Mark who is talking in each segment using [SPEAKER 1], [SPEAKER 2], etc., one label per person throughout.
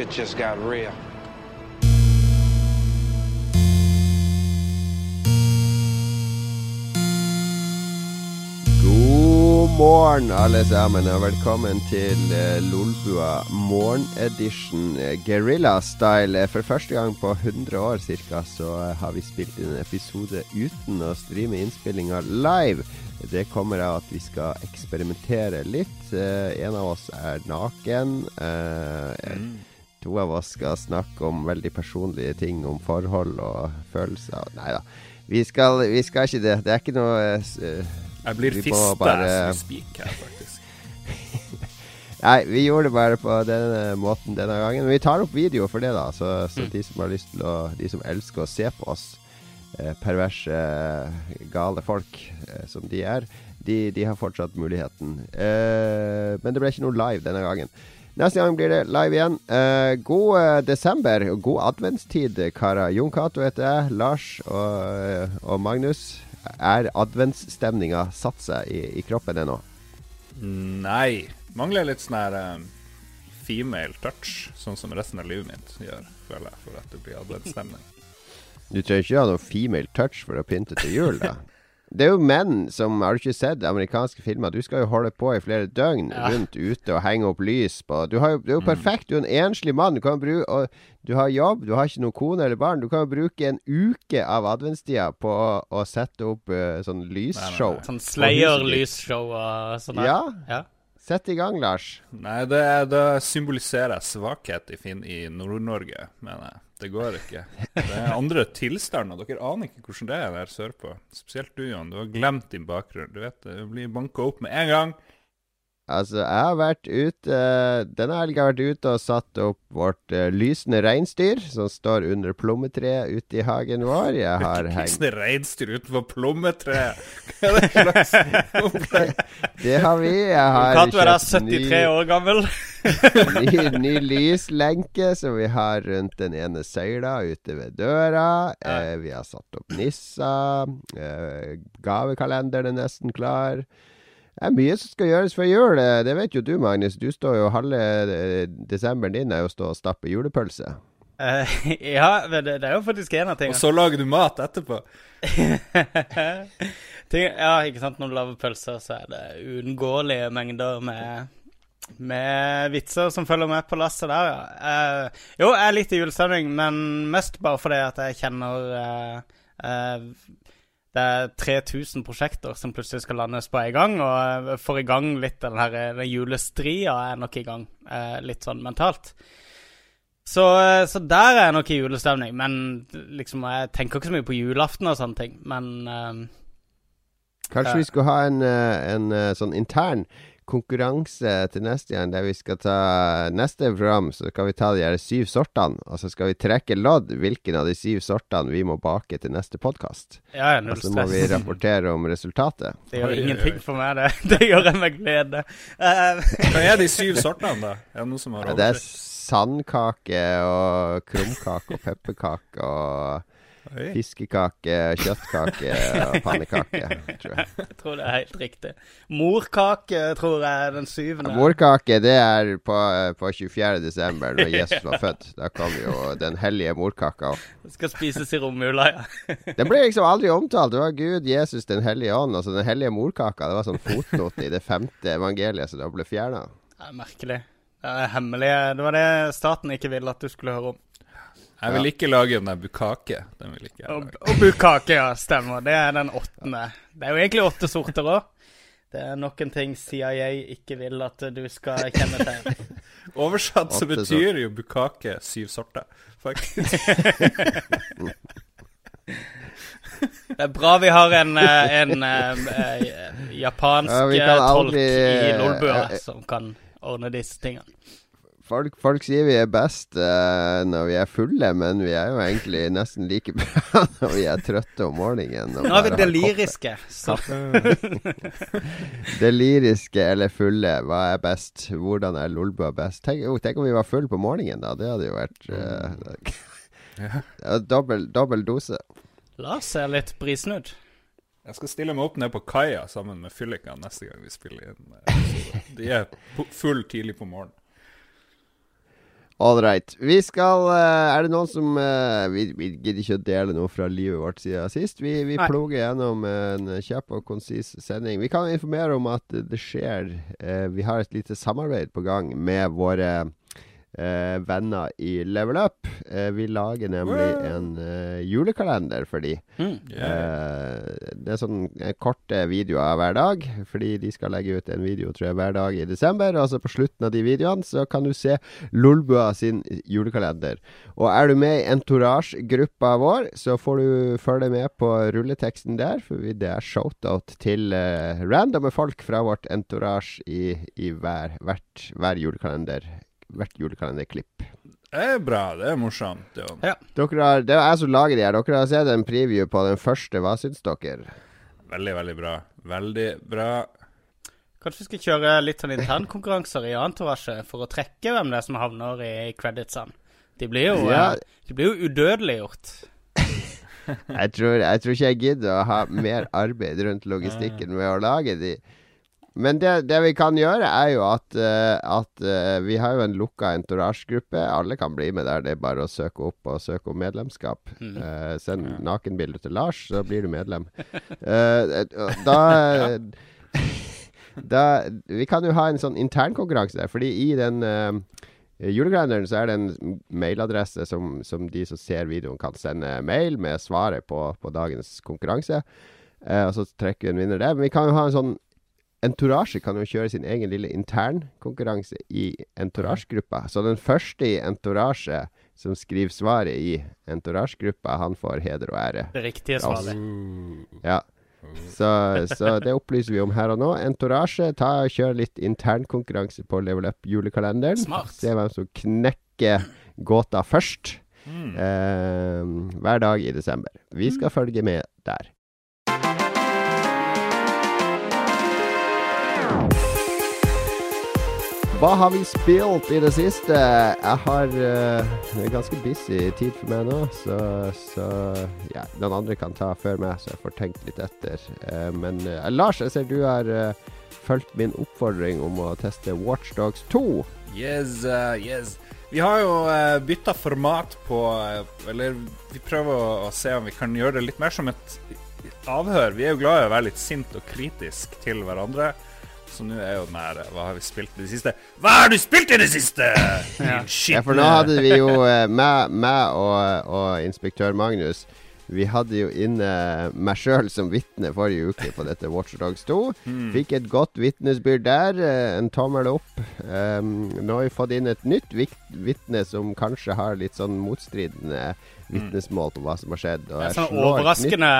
[SPEAKER 1] shit just got real.
[SPEAKER 2] God morgen, alle sammen, og velkommen til uh, Lolbua morgenedition uh, guerrilla-style. For første gang på 100 år ca. så har vi spilt inn en episode uten å streame innspillinga live. Det kommer av at vi skal eksperimentere litt. Eh, en av oss er naken. Mm. To av oss skal snakke om veldig personlige ting, om forhold og følelser. Nei da, vi vi skal ikke det. Det er ikke noe
[SPEAKER 3] jeg blir fista bare... we speak her, faktisk.
[SPEAKER 2] Nei, vi gjorde det bare på denne måten denne gangen. Men vi tar opp video for det, da. Så, så mm. de som har lyst til å De som elsker å se på oss, eh, perverse, gale folk eh, som de er, de, de, har fortsatt muligheten. Eh, men det ble ikke noe live denne gangen. Neste gang blir det live igjen. Uh, god uh, desember og god adventstid, karer. Jon Cato heter jeg. Lars og, og Magnus. Er adventsstemninga satt seg i, i kroppen ennå?
[SPEAKER 3] Nei. Mangler litt sånn her um, female touch, sånn som resten av livet mitt gjør, føler jeg, for at det blir adventsstemning.
[SPEAKER 2] Du trenger ikke ha noe female touch for å pynte til jul, da? Det er jo menn som Har du ikke sett amerikanske filmer? Du skal jo holde på i flere døgn ja. rundt ute og henge opp lys på Du, har jo, du er jo mm. perfekt. Du er en enslig mann. Du, kan bruke, du har jobb, du har ikke noen kone eller barn. Du kan jo bruke en uke av adventstida på å, å sette opp uh, sånn lysshow.
[SPEAKER 4] Sånn Slayer-lysshow og sånn?
[SPEAKER 2] Ja. ja. Sett i gang, Lars.
[SPEAKER 3] Nei, det, det symboliserer svakhet i, i Nord-Norge, mener jeg. Det går ikke. Det er andre tilstander. Dere aner ikke hvordan det er der sørpå. Spesielt du, Jan. Du har glemt din bakgrunn. Du vet Du blir banka opp med en gang.
[SPEAKER 2] Altså, jeg har vært ute Denne helga har jeg vært ute og satt opp vårt uh, lysende reinsdyr, som står under plommetreet ute i hagen vår. Jeg har
[SPEAKER 3] hengt Lysende reinsdyr utenfor plommetreet? Hva er det slags
[SPEAKER 2] det har vi. Jeg har
[SPEAKER 4] Kato er være 73 år gammel.
[SPEAKER 2] ny, ny lyslenke som vi har rundt den ene søyla ute ved døra. Eh, vi har satt opp nisser. Eh, gavekalenderen er nesten klar. Det er mye som skal gjøres før jul. Det vet jo du, Magnus. Du står jo halve eh, desemberen din er jo å stå og stappe julepølse.
[SPEAKER 4] Uh, ja, det, det, er jo faktisk en av tingene.
[SPEAKER 3] Og så lager du mat etterpå?
[SPEAKER 4] Ting, ja, ikke sant. Når du lager pølser, så er det uunngåelige mengder med, med vitser som følger med på lasset der, ja. Uh, jo, jeg er litt i julestemning, men mest bare fordi at jeg kjenner uh, det er 3000 prosjekter som plutselig skal landes på en gang, og får i gang litt den her den julestria er nok i gang, eh, litt sånn mentalt. Så, eh, så, der er jeg nok i julestemning, men liksom, jeg tenker ikke så mye på julaften og sånne ting, men eh,
[SPEAKER 2] Kanskje vi skulle ha en, eh, en, en sånn intern konkurranse til neste gang, der vi skal ta neste program, så skal vi ta de her syv sortene, og så skal vi trekke lodd hvilken av de syv sortene vi må bake til neste podkast.
[SPEAKER 4] Ja, ja,
[SPEAKER 2] og så må vi rapportere om resultatet.
[SPEAKER 4] Det gjør ingenting for meg, det. Det gjør jeg med glede.
[SPEAKER 3] Uh, Hva er de syv sortene, da? Er det noe som har
[SPEAKER 2] oversikt? det er sandkake og krumkake og pepperkake og. Fiskekake, kjøttkake og pannekake, tror jeg.
[SPEAKER 4] jeg tror det er helt riktig. Morkake tror jeg er den syvende.
[SPEAKER 2] Morkake det er på, på 24. desember, når Jesus var født. Da kom jo den hellige morkaka.
[SPEAKER 4] Det skal spises i romjula, ja.
[SPEAKER 2] den ble liksom aldri omtalt. Det var Gud, Jesus, Den hellige ånd. Altså Den hellige morkaka. Det var sånn fotnote i det femte evangeliet som da ble fjerna.
[SPEAKER 4] Er merkelig. Det er hemmelig. Det var det staten ikke ville at du skulle høre om.
[SPEAKER 3] Jeg vil ikke lage den der bukake. Den vil ikke jeg
[SPEAKER 4] lage. Og, og bukake, ja. Stemmer. Det er den åttende. Det er jo egentlig åtte sorter òg. Det er nok en ting CIA ikke vil at du skal kjenne til.
[SPEAKER 3] Oversatt så betyr jo bukake syv sorter, faktisk.
[SPEAKER 4] det er bra vi har en, eh, en, en, eh, en japansk ja, tolk aldri, i Lolbua som kan ordne disse tingene.
[SPEAKER 2] Folk, folk, sier vi er best uh, når vi er fulle, men vi er jo egentlig nesten like bra når vi er trøtte om morgenen.
[SPEAKER 4] Nå er vi deliriske.
[SPEAKER 2] deliriske eller fulle, hva er best? Hvordan er Lolbua best? Tenk, oh, tenk, om vi var fulle på morgenen, da. Det hadde jo vært uh, ja. dobbel, dobbel dose.
[SPEAKER 4] Lars er litt brisen ut.
[SPEAKER 3] Jeg skal stille meg opp ned på kaia sammen med fyllikene neste gang vi spiller inn. De er full tidlig på morgenen.
[SPEAKER 2] All right. Vi skal eh, Er det noen som eh, Vi, vi gidder ikke å dele noe fra livet vårt siden sist. Vi, vi ploger gjennom en kjapp og konsis sending. Vi kan informere om at det skjer eh, Vi har et lite samarbeid på gang med våre venner i Level Up. Eh, vi lager nemlig en eh, julekalender for de.
[SPEAKER 4] Mm.
[SPEAKER 2] Eh, det er sånn eh, korte videoer hver dag, fordi de skal legge ut en video tror jeg, hver dag i desember. Og så på slutten av de videoene så kan du se Lolbua sin julekalender. Og er du med i Entourage-gruppa vår, så får du følge med på rulleteksten der. For det er shoutout til eh, randomme folk fra vårt entourage i, i hver, hvert, hver julekalender. Hvert julekalenderklipp.
[SPEAKER 3] Det er bra. Det er morsomt. Jo. Ja.
[SPEAKER 2] Dere har, det er jeg som lager de her. Dere har sett en preview på den første. Hva syns dere?
[SPEAKER 3] veldig, veldig bra. Veldig bra.
[SPEAKER 4] Kanskje vi skal kjøre litt sånn internkonkurranser i Entourage for å trekke hvem det er som havner i creditsene. De blir jo,
[SPEAKER 2] Ja.
[SPEAKER 4] eh, de blir jo udødeliggjort.
[SPEAKER 2] Jeg tror, jeg tror ikke jeg gidder å ha mer arbeid rundt logistikken med å lage de. Men det, det vi kan gjøre, er jo at, uh, at uh, vi har jo en lukka entourage-gruppe. Alle kan bli med der. Det er bare å søke opp og søke om medlemskap.
[SPEAKER 4] Mm.
[SPEAKER 2] Uh, send nakenbilde til Lars, så blir du medlem. Da, da Vi kan jo ha en sånn internkonkurranse der, fordi i den julekalenderen så er det en mailadresse som, som de som ser videoen, kan sende mail med svaret på, på dagens konkurranse. Eh, og så trekker vi en vinner der. Men vi kan jo ha en sånn Entourage kan jo kjøre sin egen lille internkonkurranse i Entourage-gruppa. Så den første i Entourage som skriver svaret i Entourage-gruppa, han får heder og ære.
[SPEAKER 4] Det riktige
[SPEAKER 2] Ja,
[SPEAKER 4] svaret.
[SPEAKER 2] Ja. Så, så det opplyser vi om her og nå. Entourage, ta og kjør litt internkonkurranse på Level Up julekalenderen.
[SPEAKER 4] Smart.
[SPEAKER 2] Se hvem som knekker gåta først.
[SPEAKER 3] Mm.
[SPEAKER 2] Eh, hver dag i desember. Vi skal følge med der. Hva har vi spilt i det siste? Jeg har uh, Det er ganske busy tid for meg nå, så, så ja, noen andre kan ta før meg, så jeg får tenkt litt etter. Uh, men uh, Lars, jeg ser du har uh, fulgt min oppfordring om å teste Watchdogs 2.
[SPEAKER 3] Yes, yes. Vi har jo uh, bytta format på Eller vi prøver å, å se om vi kan gjøre det litt mer som et avhør. Vi er jo glad i å være litt sint og kritisk til hverandre. Så nå er jo den her Hva har vi spilt i det siste? Hva har du spilt i det siste? ja.
[SPEAKER 2] Ja, for nå hadde vi jo eh, meg, meg og, og inspektør Magnus Vi hadde jo inne meg sjøl som vitne forrige uke på dette Watchdogs 2. Fikk et godt vitnesbyrd der. eh, En tommel opp. Um, nå har vi fått inn et nytt vitne som kanskje har litt sånn motstridende vitnesmål på hva som har skjedd. Og
[SPEAKER 4] Det er
[SPEAKER 2] jeg
[SPEAKER 4] sånn overraskende,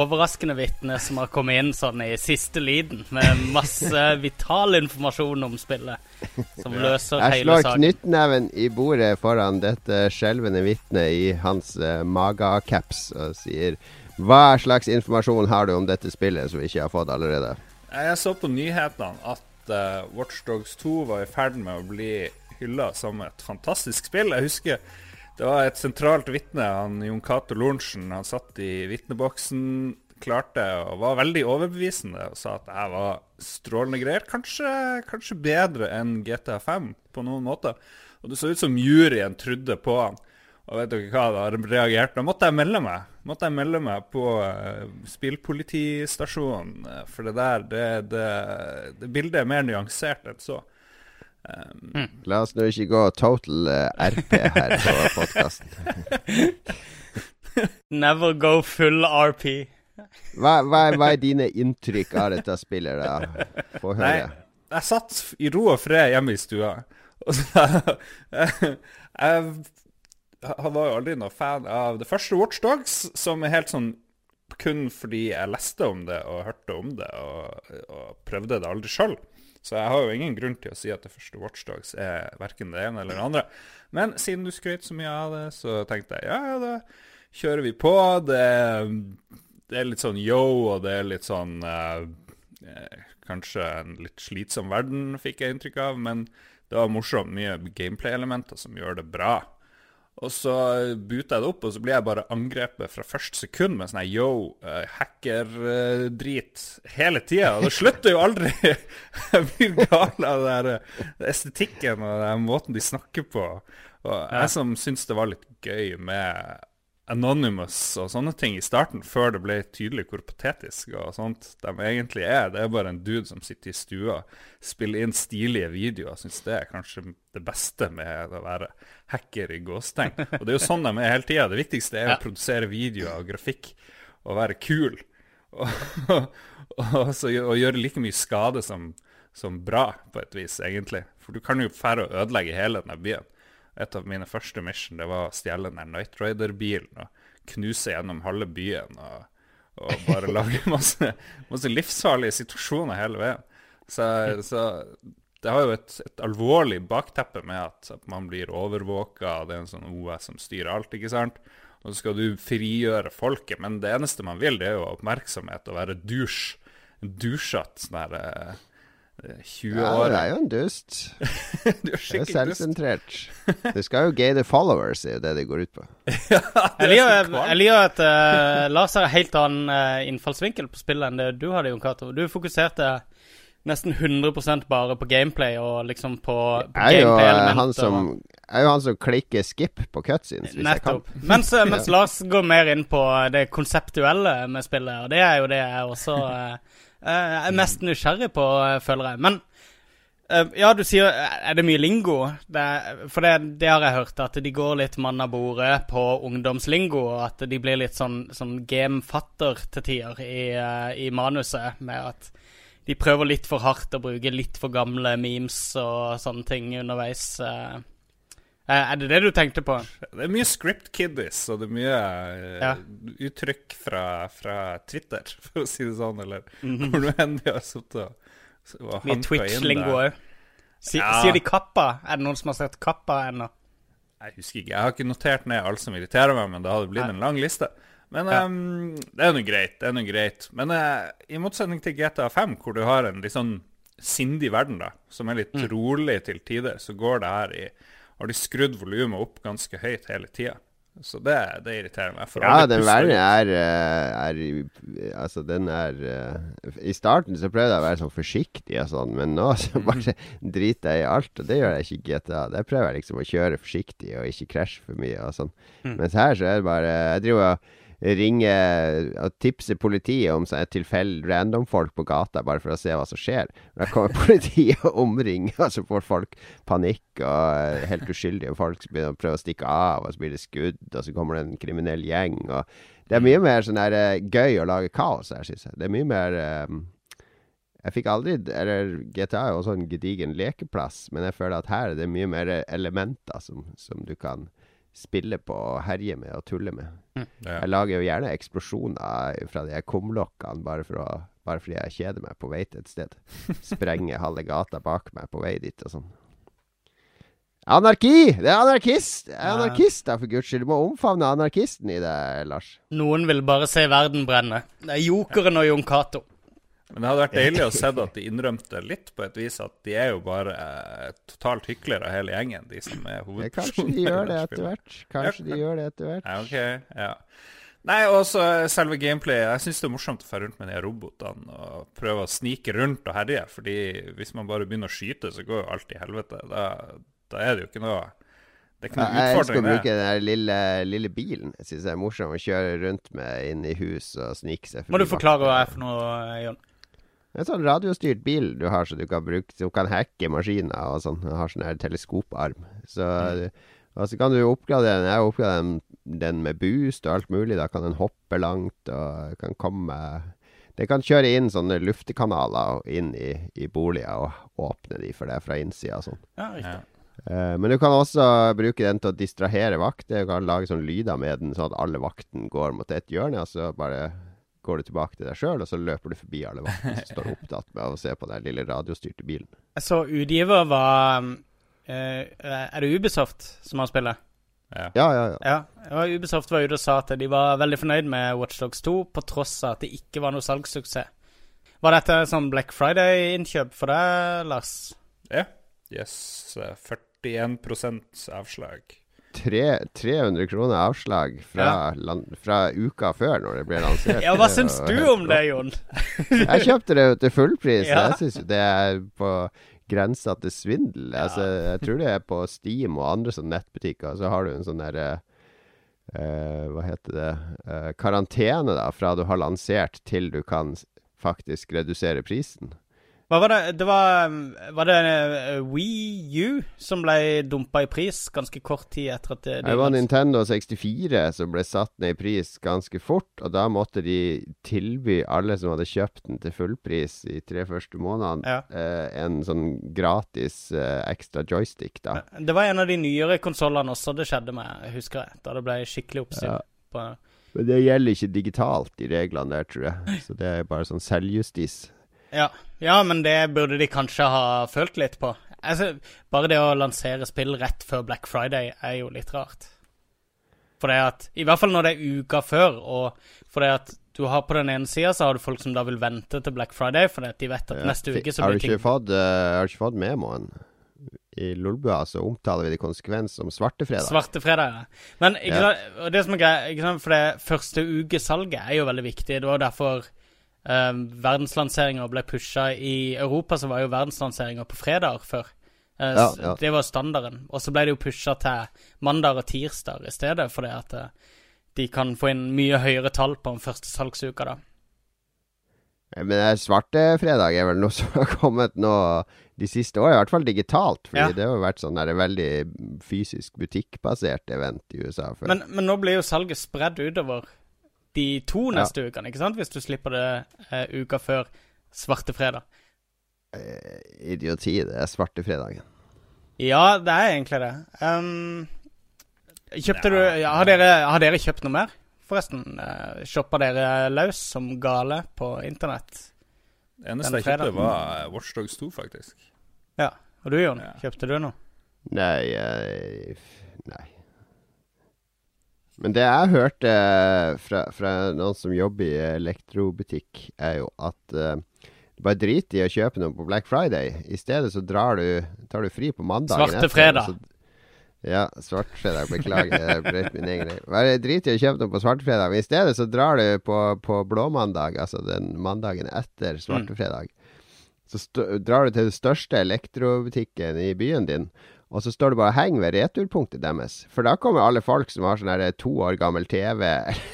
[SPEAKER 4] overraskende vitne som har kommet inn sånn i siste liten, med masse vital informasjon om spillet. Som løser
[SPEAKER 2] Jeg
[SPEAKER 4] hele
[SPEAKER 2] slår knyttneven i bordet foran dette skjelvende vitnet i hans uh, magacaps og sier Hva slags informasjon har du om dette spillet som vi ikke har fått allerede?
[SPEAKER 3] Jeg så på nyhetene at uh, Watchdogs 2 var i ferd med å bli hylla som et fantastisk spill. Jeg husker det var et sentralt vitne, Jon Cato Lorentzen. Han satt i vitneboksen, klarte og var veldig overbevisende og sa at det var strålende greier. Kanskje, kanskje bedre enn GTA5 på noen måter. Og det så ut som juryen trodde på han. Og vet dere hva, da reagerte Da måtte jeg melde meg. Måtte jeg melde meg på uh, spillpolitistasjonen. eh, for det der, det, det, det bildet er mer nyansert enn så. Um,
[SPEAKER 2] La oss nå ikke gå total uh, RP her på podkasten.
[SPEAKER 4] Never go full RP.
[SPEAKER 2] Hva, hva, hva er dine inntrykk av dette spillet, da? Få høre.
[SPEAKER 3] Nei, jeg satt i ro og fred hjemme i stua. Og så jeg, jeg, jeg var jo aldri noen fan av det første Watch Dogs, som er helt sånn kun fordi jeg leste om det og hørte om det og, og prøvde det aldri sjøl. Så jeg har jo ingen grunn til å si at det første Watchdogs er verken det ene eller det andre. Men siden du skrøt så mye av det, så tenkte jeg ja, ja, da kjører vi på. Det, det er litt sånn yo, og det er litt sånn eh, eh, Kanskje en litt slitsom verden, fikk jeg inntrykk av, men det var morsomt. Mye gameplay-elementer som gjør det bra. Og så buta jeg det opp, og så blir jeg bare angrepet fra første sekund med sånn yo, uh, hacker-drit hele tida. Og det slutter jo aldri. jeg blir gal av det der, eh, estetikken og den måten de snakker på. Og jeg som syns det var litt gøy med Anonymous og sånne ting i starten, før det ble tydelig hvor patetisk og sånt de egentlig er. Det er bare en dude som sitter i stua, spiller inn stilige videoer. Syns det er kanskje det beste med å være hacker i gåstegn. Og det er jo sånn de er hele tida. Det viktigste er å produsere videoer og grafikk og være kul. Og, og, så, og gjøre like mye skade som, som bra, på et vis, egentlig. For du kan jo fære å ødelegge hele denne byen. Et av mine første mission det var å stjele den Nightrider-bilen og knuse gjennom halve byen. Og, og bare lage masse, masse, livsfarlige situasjoner hele veien. Så, så det har jo et, et, alvorlig bakteppe med at, at man blir overvåka, det er en sånn OS som styrer alt, ikke sant. Og så skal du frigjøre folket, men det eneste man vil, det er jo oppmerksomhet og være dusj. Dusjete sånn her eh, Eh, 20
[SPEAKER 2] ja, år.
[SPEAKER 3] Det
[SPEAKER 2] er jo en dust.
[SPEAKER 3] du er skikkelig dust.
[SPEAKER 2] Selvsentrert. Du skal jo gate followers, det er jo det de går ut på.
[SPEAKER 3] ja,
[SPEAKER 4] jeg, liker, at uh, Lars har helt annen uh, innfallsvinkel på spillet enn det du hadde, Jon Cato. Du fokuserte nesten 100 bare på gameplay og liksom på, på
[SPEAKER 2] jeg er jo han som, er jo han som klikker skip på cutscenes, hvis Nettopp. jeg kan.
[SPEAKER 4] mens, mens Lars går mer inn på det konseptuelle med spillet, og det er jo det jeg også uh, eh, er mest nysgjerrig på, eh, føler jeg. Men eh, ja, du sier Er det mye lingo? Det, for det, det har jeg hørt, at de går litt mann av bordet på ungdomslingo, og at de blir litt sånn, sånn gamefatter til tider i, i manuset, med at de prøver litt for hardt å bruke litt for gamle memes og sånne ting underveis. Eh. Er det det du tenkte på?
[SPEAKER 3] Det er mye script kiddies, og det er mye eh,
[SPEAKER 4] Ja.
[SPEAKER 3] uttrykk fra, fra Twitter, for å si det sånn, eller
[SPEAKER 4] Mhm.
[SPEAKER 3] hvor nå enn de har sittet og, og
[SPEAKER 4] inn
[SPEAKER 3] hanka inn
[SPEAKER 4] Twitch-lingo
[SPEAKER 3] der.
[SPEAKER 4] òg. Si,
[SPEAKER 3] Ja.
[SPEAKER 4] Sier de kappa? Er det noen som har sett kappa ennå?
[SPEAKER 3] Jeg husker ikke, jeg har ikke notert ned alt som irriterer meg, men det hadde blitt
[SPEAKER 4] ja.
[SPEAKER 3] en lang liste. Men ehm, det er nå greit, det er nå greit. Men uh, i motsetning til GTA 5, hvor du har en litt sånn sindig verden, da, som er litt
[SPEAKER 4] Mm.
[SPEAKER 3] rolig til tider, så går det her i Har de skrudd volumet opp ganske høyt hele tida. Så det, det irriterer meg. For
[SPEAKER 2] Ja, den verden er, eh, er Altså, den er eh, I starten så prøvde jeg å være sånn forsiktig og sånn, men nå så bare driter jeg i alt, og det gjør jeg ikke i GTA. Der prøver jeg liksom å kjøre forsiktig og ikke krasje for mye og sånn.
[SPEAKER 4] Mm.
[SPEAKER 2] Mens her så er det bare Jeg driver og ringer og tipser politiet om sånne tilfeldige random-folk på gata, bare for å se hva som skjer. Da kommer politiet og omringer, og så får folk panikk, og eh, helt uskyldige folk begynner å prøve å stikke av, og så blir det skudd, og så kommer det en kriminell gjeng. Og det er mye mer sånn eh, gøy å lage kaos her, syns jeg. Det er mye mer um, Jeg fikk aldri Eller GTA er jo også en gedigen lekeplass, men jeg føler at her er det mye mer elementer som, som du kan spille på og herje med og tulle med.
[SPEAKER 3] Ja.
[SPEAKER 2] Jeg lager jo gjerne eksplosjoner fra de kumlokkene bare, for å, bare fordi jeg kjeder meg på vei til et sted. Sprenge halve gata bak meg på vei dit og sånn. Anarki! Det er anarkist!
[SPEAKER 4] Ja.
[SPEAKER 2] anarkister, for guds skyld. Du må omfavne anarkisten i det, Lars.
[SPEAKER 4] Noen vil bare se verden brenne. Det er jokeren og Jon Cato.
[SPEAKER 3] Men det hadde vært deilig å se at de innrømte litt, på et vis, at de er jo bare eh, totalt hyklere, hele gjengen, de som er hovedpersonen.
[SPEAKER 2] kanskje de gjør det etter hvert. Kanskje
[SPEAKER 3] Ja,
[SPEAKER 2] de gjør det etter hvert.
[SPEAKER 3] Ja, ok, ja. Nei, også selve gameplayet. Jeg syns det er morsomt å dra rundt med de robotene og prøve å snike rundt og herje. Fordi hvis man bare begynner å skyte, så går jo alt i helvete. Da, da er det jo ikke noe Det er ikke
[SPEAKER 2] Ja, jeg elsker å bruke den der lille, lille bilen. Jeg syns det er morsomt å kjøre rundt med inn i hus og snike seg
[SPEAKER 4] Må du forklare hva det er for noe, Jon?
[SPEAKER 2] En sånn radiostyrt bil du har, så du kan bruke Som kan hacke maskiner og sånn. Den har sånn her teleskoparm. Så. Og så kan du oppgradere den. Jeg oppgraderer den, den med boost og alt mulig. Da kan den hoppe langt og kan komme Det kan kjøre inn sånne luftekanaler inn i, i boliger og åpne de for deg fra innsida og sånn.
[SPEAKER 4] Ja, riktig.
[SPEAKER 2] Eh, men du kan også bruke den til å distrahere vakter. Du kan lage sånn lyder med den, sånn at alle vaktene går mot et hjørne, og så bare går du tilbake til deg sjøl, og så løper du forbi alle vaktene som står opptatt med å se på den lille radiostyrte bilen.
[SPEAKER 4] Så utgiver var uh, Er det Ubisoft som har spillet?
[SPEAKER 3] Ja.
[SPEAKER 2] Ja, ja, ja.
[SPEAKER 4] Ja. Ubisoft var ute og sa at de var veldig fornøyd med Watchdogs 2, på tross av at det ikke var noe salgssuksess. Var dette sånn Black Friday-innkjøp for deg, Lars?
[SPEAKER 3] ja. Yes. eh, 41% avslag.
[SPEAKER 2] Tre, 300 kroner avslag fra, land, fra uka før, når det ble lansert.
[SPEAKER 4] Ja, hva syns du om det, Jon?
[SPEAKER 2] Jeg kjøpte det til fullpris.
[SPEAKER 4] Ja.
[SPEAKER 2] Jeg syns jo det er på grensa til svindel. Altså, jeg tror det er på Steam og andre sånne nettbutikker, så har du en sånn derre uh, Hva heter det uh, Karantene, da, fra du har lansert til du kan faktisk redusere prisen.
[SPEAKER 4] Hva var det? Det var, var det uh, Wii U som ble dumpa i pris ganske kort tid etter at det,
[SPEAKER 2] Det var Nintendo 64 som ble satt ned i pris ganske fort, og da måtte de tilby alle som hadde kjøpt den til fullpris i tre første månedene,
[SPEAKER 4] Ja.
[SPEAKER 2] eh, en sånn gratis eh, ekstra joystick, da.
[SPEAKER 4] Det var en av de nyere konsollene også det skjedde med, husker jeg. Da det ble skikkelig oppsyn
[SPEAKER 2] Ja.
[SPEAKER 4] på
[SPEAKER 2] Men det gjelder ikke digitalt, de reglene der, tror jeg. Så det er bare sånn selvjustis.
[SPEAKER 4] Ja. ja, men det burde de kanskje ha følt litt på. Altså, bare det å lansere spill rett før Black Friday er jo litt rart. For det at I hvert fall når det er uka før, og for det at du har på den ene sida har du folk som da vil vente til Black Friday, fordi at de vet at neste uke så blir ting
[SPEAKER 2] eh, har du ikke fått memoen? I Lolbua så omtaler vi det konsekvens som svartefredag.
[SPEAKER 4] Svarte fredag, ja. Men ikke
[SPEAKER 2] Ja.
[SPEAKER 4] det som er greit, for det første ukesalget er jo veldig viktig. Det var derfor uh, verdenslanseringa ble pusha i Europa, så var jo verdenslanseringa på fredag før. Uh,
[SPEAKER 2] Ja, ja.
[SPEAKER 4] Det var standarden. Og så ble det jo pusha til mandag og tirsdag i stedet, fordi at uh, de kan få inn mye høyere tall på den første salgsuka, da.
[SPEAKER 2] Eh, Men Svarte fredag er vel noe som har kommet nå de siste årene, i hvert fall digitalt. Fordi
[SPEAKER 4] Ja.
[SPEAKER 2] det har jo vært sånn der veldig fysisk butikkbasert event i USA før.
[SPEAKER 4] Men, men nå blir jo salget spredd utover de to
[SPEAKER 2] Ja.
[SPEAKER 4] neste ukene, ikke sant? Hvis du slipper det eh, uka før svarte fredag.
[SPEAKER 2] Eh, idioti, det er svartefredagen.
[SPEAKER 4] Ja, det er egentlig det. Um, kjøpte
[SPEAKER 3] Ja.
[SPEAKER 4] du ja, har, dere, har dere kjøpt noe mer? Forresten, uh, shoppa dere løs som gale på internett?
[SPEAKER 3] Det eneste jeg kjøpte, var Watch Watchdogs 2, faktisk.
[SPEAKER 4] Ja. Og du, Jon?
[SPEAKER 3] Ja.
[SPEAKER 4] Kjøpte du noe?
[SPEAKER 2] Nei jeg, Nei. Men det jeg hørte fra, fra noen som jobber i elektrobutikk, er jo at eh, bare drit i å kjøpe noe på Black Friday. I stedet så drar du, tar du fri på mandagen.
[SPEAKER 4] Svarte fredag.
[SPEAKER 2] så- Ja, svartfredag. Beklager, jeg brøt min egen regel. Bare drit i å kjøpe noe på svartfredag. I stedet så drar du på, på blåmandag, altså den mandagen etter svartefredag. Så stå, drar du til den største elektrobutikken i byen din, og så står det bare 'heng ved returpunktet deres. For da kommer alle folk som har sånn her to år gammel TV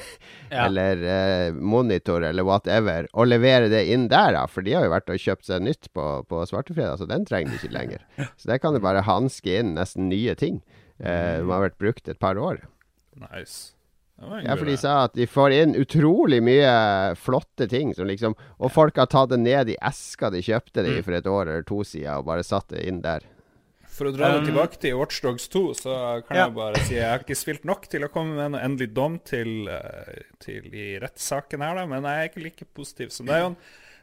[SPEAKER 4] Ja.
[SPEAKER 2] eller eh, monitor eller whatever, og leverer det inn der, da. For de har jo vært og kjøpt seg nytt på, på svartefredag, så den trenger de ikke lenger. Så der kan du bare hanske inn nesten nye ting eh, som har vært brukt et par år.
[SPEAKER 3] Nice.
[SPEAKER 2] Ja, for de sa at de får inn utrolig mye flotte ting som liksom Og folk har tatt det ned i eska de kjøpte det i for et år eller to siden, og bare satt det inn der.
[SPEAKER 3] For å dra det
[SPEAKER 4] Um,
[SPEAKER 3] tilbake til Watch Dogs 2, så kan
[SPEAKER 4] Ja.
[SPEAKER 3] jeg bare si jeg har ikke spilt nok til å komme med en endelig dom til, eh, til i rettssaken her, da, men jeg er ikke like positiv som deg, Jon.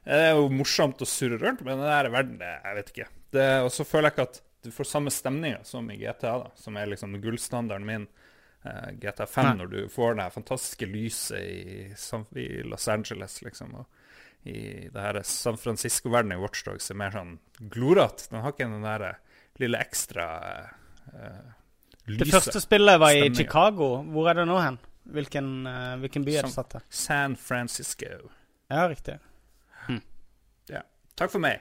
[SPEAKER 3] Det er jo morsomt å surre rundt, men den der verden, jeg vet ikke. Det, og så føler jeg ikke at du får samme stemninga som i GTA, da, som er liksom gullstandarden min. eh, GTA 5,
[SPEAKER 4] Nei.
[SPEAKER 3] når du får det fantastiske lyset i, i Los Angeles, liksom. og i det her San Francisco-verdenen i Watchdogs er mer sånn glorete. Den har ikke den der lille ekstra uh,
[SPEAKER 4] Det første spillet var i. Chicago. Hvor er det nå hen? Hvilken, uh, hvilken by er det satt til?
[SPEAKER 3] San Francisco.
[SPEAKER 4] Ja, riktig.
[SPEAKER 3] Ja. Takk for meg.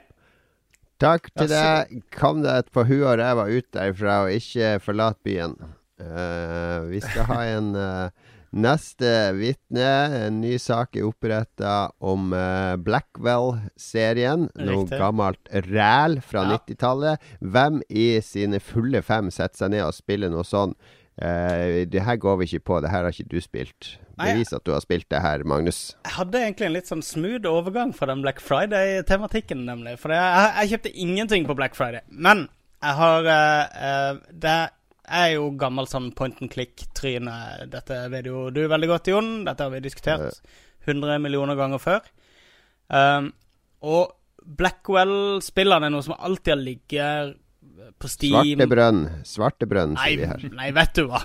[SPEAKER 2] Takk til deg. Kom deg på huet og ræva ut derfra, og ikke forlat byen. Uh, vi skal ha en eh, neste vitne. En ny sak er oppretta om uh, Blackwell-serien. Noe gammelt ræl fra
[SPEAKER 4] Ja.
[SPEAKER 2] 90-tallet. Hvem i sine fulle fem setter seg ned og spiller noe sånn? Uh, det her går vi ikke på. Det her har ikke du spilt. Bevis at du har spilt det her, Magnus.
[SPEAKER 4] Jeg hadde egentlig en litt sånn smooth overgang fra den Black Friday-tematikken, nemlig. For jeg, jeg kjøpte ingenting på Black Friday. Men jeg har uh, eh, Det er jo gammel sånn point and click-tryne. Dette vet jo du veldig godt, Jon. Dette har vi diskutert 100 millioner ganger før. Um, og Blackwell-spillene er noe som alltid har ligget på Steam
[SPEAKER 2] Svartebrønn. Svartebrønn,
[SPEAKER 4] brønn,
[SPEAKER 2] sier vi her.
[SPEAKER 4] nei, vet du hva.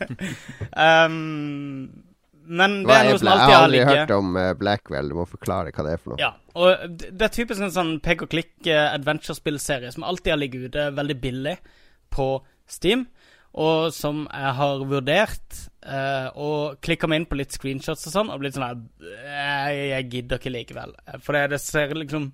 [SPEAKER 4] um, men det
[SPEAKER 2] Hva
[SPEAKER 4] er noe som alltid har ligget
[SPEAKER 2] jeg har aldri hørt om eh, Blackwell. Du må forklare hva det er for noe.
[SPEAKER 4] Ja, og det det er typisk en sånn pek og klikk eh, adventure-spillserie som alltid har ligget ute veldig billig på Steam, og som jeg har vurdert Uh, og klikka meg inn på litt screenshots og sånn, og blitt sånn her jeg, Jeg gidder ikke likevel. For det, det ser liksom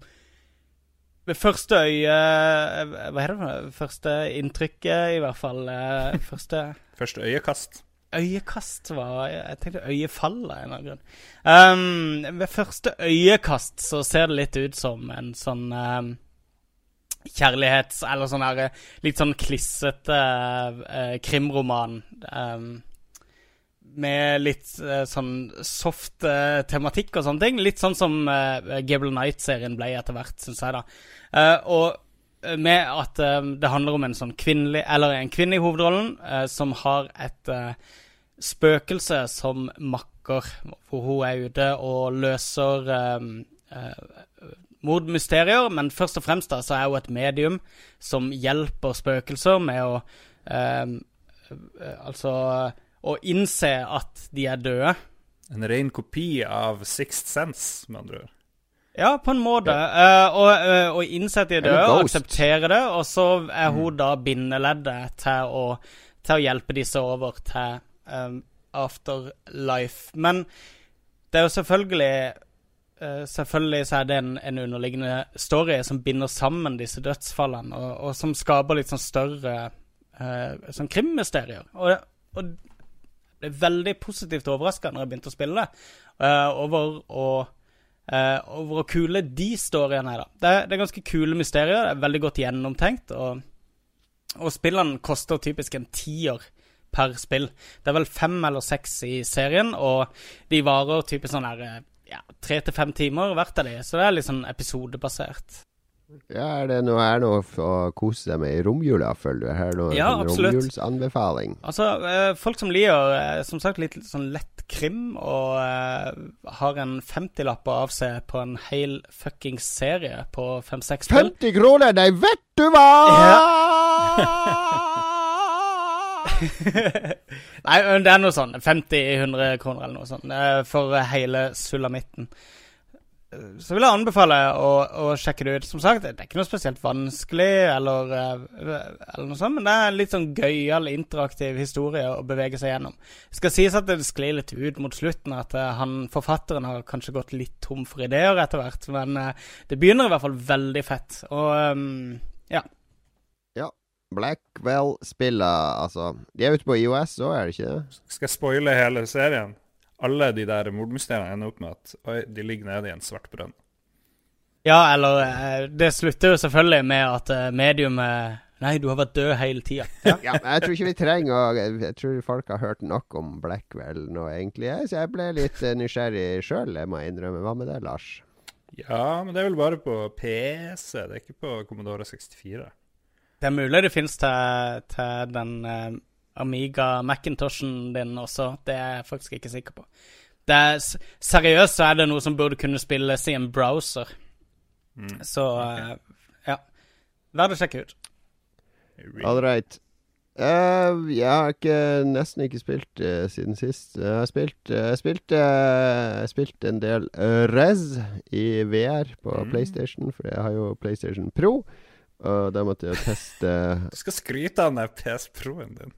[SPEAKER 4] Ved første øye Hva heter det? Første inntrykket, i hvert fall. Uh, Første
[SPEAKER 3] Første øyekast.
[SPEAKER 4] øyekast var Jeg tenkte øyefall av en eller annen grunn. Um, ved første øyekast så ser det litt ut som en sånn um, kjærlighets... Eller sånn her eh, litt sånn klissete eh, krimroman. Um, med litt eh, sånn soft eh, tematikk og sånne ting. Litt sånn som uh, Gable Night-serien ble etter hvert, syns jeg, da. Eh, og eh, med at eh, det handler om en sånn kvinnelig Eller en kvinne i hovedrollen eh, som har et eh, spøkelse som makker, hvor hun er ute og løser eh, eh, mordmysterier. Men først og fremst da så er hun et medium som hjelper spøkelser med å eh, eh, Altså å innse at de er døde.
[SPEAKER 3] En ren kopi av Sixth Sense, med andre ord.
[SPEAKER 4] Ja, på en måte. Eh, og, uh, og innse at de er døde, og akseptere det. Og så er hun da bindeleddet til å, til å hjelpe disse over til um, afterlife. Men det er jo selvfølgelig eh, Selvfølgelig så er det en, en underliggende story som binder sammen disse dødsfallene, og, og som skaper litt sånn større uh, sånn krimmysterier. Og, og jeg ble veldig positivt overraska når jeg begynte å spille det, uh, over å over hvor kule de storyene er. da. Det, det er ganske kule mysterier, det er veldig godt gjennomtenkt. Og, og spillene koster typisk en tier per spill. Det er vel fem eller seks i serien, og de varer typisk sånn her ja, tre til fem timer hvert av de, så det er litt sånn episodebasert.
[SPEAKER 2] Ja, er det noe, er noe å kose seg med i romjula, føler du? Er noe
[SPEAKER 4] Ja,
[SPEAKER 2] sånn
[SPEAKER 4] absolutt.
[SPEAKER 2] romjulsanbefaling?
[SPEAKER 4] Altså, eh, folk som liker eh, som sagt litt sånn lett krim, og eh, har en 50-lapp å avse på en hel fuckings serie på fem-seks spill
[SPEAKER 2] 50 kroner! Nei, vet du hva!
[SPEAKER 4] Nei, det er noe sånn 50-100 kroner eller noe sånt eh, for hele sulamitten. Eh, Så vil jeg anbefale å, å sjekke det ut. Som sagt, det er ikke noe spesielt vanskelig eller, eh, eller noe sånt, men det er en litt sånn gøyal, interaktiv historie å bevege seg gjennom. Det skal sies at det sklir litt ut mot slutten, at han, forfatteren har kanskje gått litt tom for ideer etter hvert, men det begynner i hvert fall veldig fett. Og ehm, ja.
[SPEAKER 2] Blackwell-spillet, altså De er ute på IOS òg, er det ikke det?
[SPEAKER 3] Skal jeg spoile hele serien? Alle de der mordmysteriene ender opp med at oi, de ligger nede i en svart brønn.
[SPEAKER 4] Ja, eller eh, Det slutter jo selvfølgelig med at eh, mediumet Nei, du har vært død hele tida. Ja.
[SPEAKER 2] Ja, jeg tror ikke vi trenger å Jeg tror folk har hørt nok om Blackwell nå, egentlig. Jeg- Så jeg ble litt eh, nysgjerrig sjøl, jeg må innrømme. Hva med det, Lars?
[SPEAKER 3] Ja, men det er vel bare på PC, det er ikke på Commodore 64.
[SPEAKER 4] Det er mulig det fins til, til den uh, Amiga Macintoshen din også. Det er jeg faktisk ikke sikker på. Det er, seriøst så er det noe som burde kunne spilles i en browser.
[SPEAKER 3] Mm.
[SPEAKER 4] Så uh, ja. Verd å sjekke ut.
[SPEAKER 2] All right. Uh, jeg har ikke, nesten ikke spilt uh, siden sist. Jeg har spilt, uh, spilt, spilt en del Rez i VR på
[SPEAKER 3] Mm.
[SPEAKER 2] PlayStation, for jeg har jo PlayStation Pro. Og da måtte jeg teste
[SPEAKER 3] Du skal skryte av den PS Pro-en din.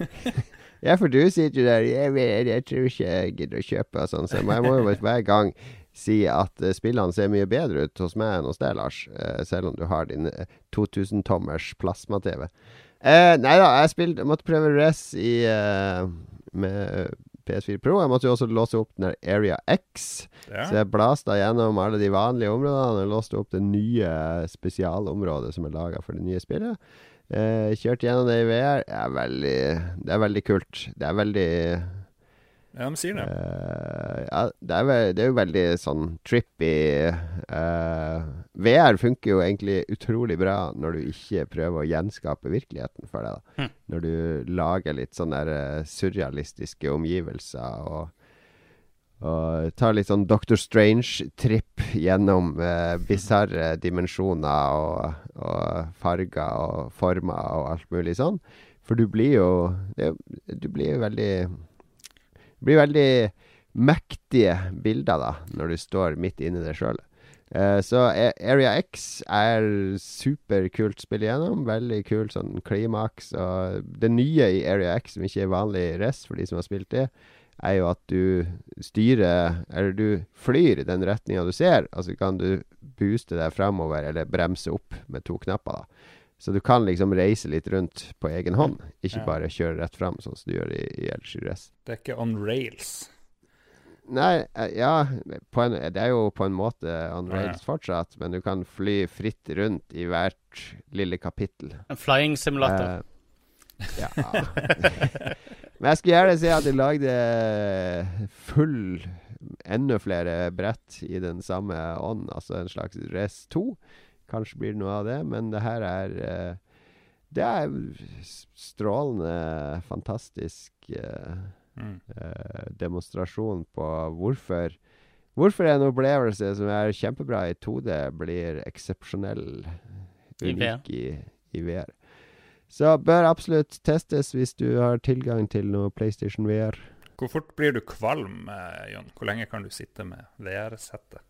[SPEAKER 2] Ja, for du sitter der Jeg, jeg, jeg tror ikke jeg gidder å kjøpe og sånn, så jeg må, jo hver gang si at eh, spillene ser mye bedre ut hos meg enn hos deg, Lars. eh, selv om du har din eh, 2000-tommers plasma-TV. Eh, nei da, jeg spilte, måtte prøve Res i eh, med PS4 Pro. Jeg måtte jo også låse opp den der Area X.
[SPEAKER 3] Ja.
[SPEAKER 2] Så jeg blasta gjennom alle de vanlige områdene og låste opp det nye spesialområdet som er laga for det nye spillet. Eh, kjørte gjennom det i VR. Det er veldig, det er veldig kult. Det er veldig
[SPEAKER 3] ja, de sier det.
[SPEAKER 2] Uh, Ja, det er, vel, det er jo veldig sånn trippy uh, VR funker jo egentlig utrolig bra når du ikke prøver å gjenskape virkeligheten for deg. da
[SPEAKER 4] Hm.
[SPEAKER 2] Når du lager litt sånne der, eh, surrealistiske omgivelser og og tar litt sånn Doctor Strange-tripp gjennom uh, bisarre dimensjoner og, og farger og former og alt mulig sånn. For du blir jo det, Du blir jo veldig blir veldig mektige bilder da, når du står midt inni det sjøl. så Area X er superkult spill igjennom. Veldig kul sånn klimaks. Og det nye i Area X, som ikke er vanlig rest for de som har spilt det, er jo at du styrer Eller du flyr i den retninga du ser, Altså kan du booste deg framover eller bremse opp med to knapper. da Så du kan liksom reise litt rundt på egen hånd, ikke
[SPEAKER 3] Ja.
[SPEAKER 2] bare kjøre rett fram, sånn som du gjør i, i LGRS.
[SPEAKER 3] Det er ikke on rails.
[SPEAKER 2] Nei, eh, ja på en, Det er jo på en måte on
[SPEAKER 3] Ja, ja.
[SPEAKER 2] rails fortsatt, men du kan fly fritt rundt i hvert lille kapittel.
[SPEAKER 4] En flying simulator.
[SPEAKER 2] Uh, ja. Men jeg skulle gjerne si at de lagde full Enda flere brett i den samme ånd, altså en slags Race 2. Kanskje blir det noe av det, men det her er eh, Det er strålende, fantastisk eh,
[SPEAKER 3] Mm.
[SPEAKER 2] eh, demonstrasjon på hvorfor Hvorfor en opplevelse som er kjempebra i 2D, blir eksepsjonell unik i, i VR. Så bør absolutt testes hvis du har tilgang til noe PlayStation VR.
[SPEAKER 3] Hvor fort blir du kvalm, Jon? Hvor lenge kan du sitte med VR-settet?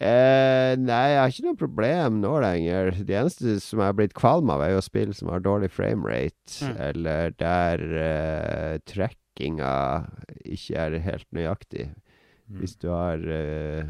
[SPEAKER 2] Eh, nei, jeg har ikke noe problem nå lenger. Det eneste som jeg har blitt kvalm av, er jo spill som har dårlig framerate,
[SPEAKER 4] Mm.
[SPEAKER 2] eller der eh, trackinga ikke er helt nøyaktig.
[SPEAKER 3] Mm.
[SPEAKER 2] Hvis du har eh,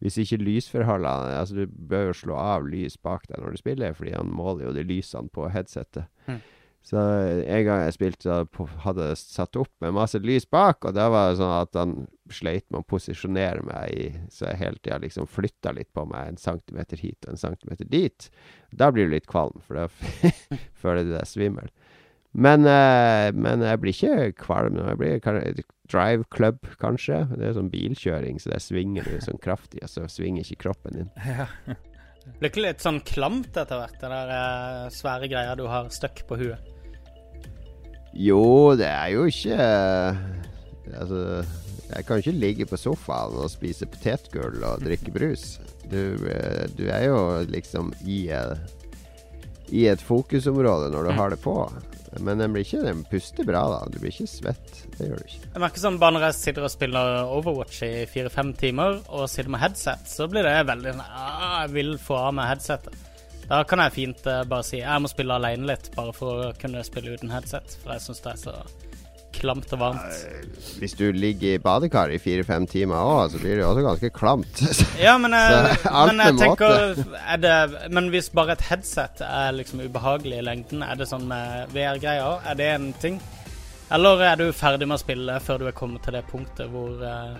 [SPEAKER 2] Hvis ikke lysforholdene Altså, du bør jo slå av lys bak deg når du spiller, fordi han måler jo de lysene på headsetet.
[SPEAKER 4] Mm.
[SPEAKER 2] Så en gang jeg spilte, så hadde jeg satt opp med masse lys bak, og da var det sånn at han sleit med å posisjonere meg Så jeg hele tida liksom flytta litt på meg, en centimeter hit og en centimeter dit. Da blir du litt kvalm, for da føler du deg svimmel. Men, eh, men jeg blir ikke kvalm. Jeg blir kan- drive club, kanskje. Det er sånn bilkjøring, så der svinger du sånn kraftig, og så svinger ikke kroppen din.
[SPEAKER 3] Ja.
[SPEAKER 4] Blir ikke litt sånn klamt etter hvert, den der eh, svære greia du har støkk på huet?
[SPEAKER 2] Jo, det er jo ikke Altså, jeg kan ikke ligge på sofaen og spise potetgull og drikke brus. Du, eh, du er jo liksom i, eh, i et fokusområde når du
[SPEAKER 4] Mm.
[SPEAKER 2] har det på. Men den blir ikke Den puster bra, da. Du blir ikke svett. Det gjør du ikke.
[SPEAKER 4] Jeg merker sånn Bare når jeg sitter og spiller Overwatch i fire-fem timer og sitter med headset, så blir det veldig sånn ah, Jeg vil få av meg headsetet. Da kan jeg fint eh, bare si jeg må spille alene litt, bare for å kunne spille uten headset. For jeg syns det er så klamt og varmt.
[SPEAKER 2] Hvis du ligger i badekaret i fire-fem timer òg, så blir det jo også ganske klamt.
[SPEAKER 4] Ja, men, jeg,
[SPEAKER 2] Så,
[SPEAKER 4] men jeg tenker er det, Men hvis bare et headset er liksom ubehagelig i lengden, er det sånn med VR-greier? Er det en ting? Eller er du ferdig med å spille før du er kommet til det punktet hvor uh,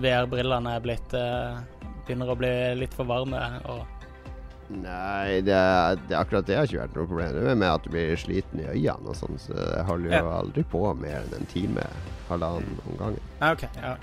[SPEAKER 4] VR-brillene er blitt uh, Begynner å bli litt for varme og
[SPEAKER 2] Nei, det, det, akkurat det har ikke vært noe problem. Det er med at du blir sliten i øynene og sånn, så jeg holder jo aldri på mer enn en time, halvannen om gangen.
[SPEAKER 4] Ja, Ja.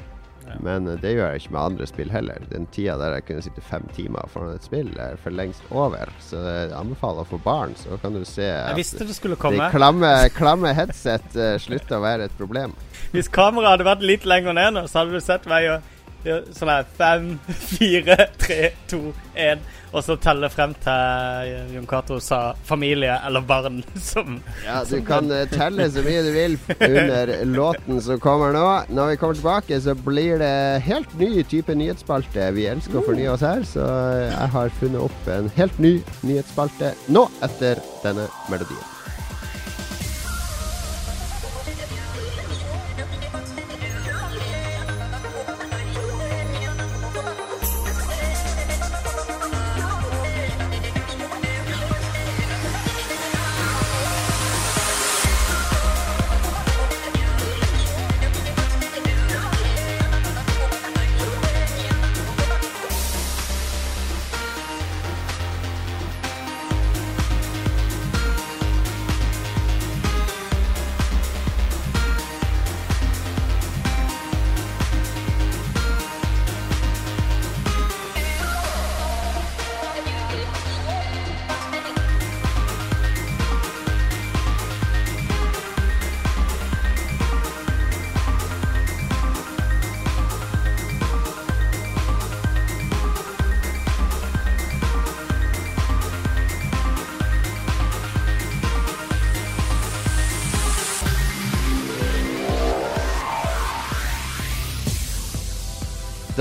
[SPEAKER 2] Men eh, det gjør jeg ikke med andre spill heller. Den tida der jeg kunne sitte fem timer foran et spill, er for lengst over. Så jeg anbefaler for barn, så kan du se
[SPEAKER 4] Jeg
[SPEAKER 2] at
[SPEAKER 4] visste det skulle komme.
[SPEAKER 2] De klamme, klamme headset uh, slutter å være et problem.
[SPEAKER 4] Hvis kameraet hadde vært litt lenger ned nå, så hadde du sett meg og sånn her fem, fire, tre, to, én, og så telle frem til eh, Jon Cato sa familie eller barn som
[SPEAKER 2] Ja, du kan eh, telle så mye du vil under låten som kommer nå. Når vi kommer tilbake, så blir det helt ny type nyhetsspalte. Vi elsker å fornye oss her, så jeg har funnet opp en helt ny nyhetsspalte nå etter denne melodien.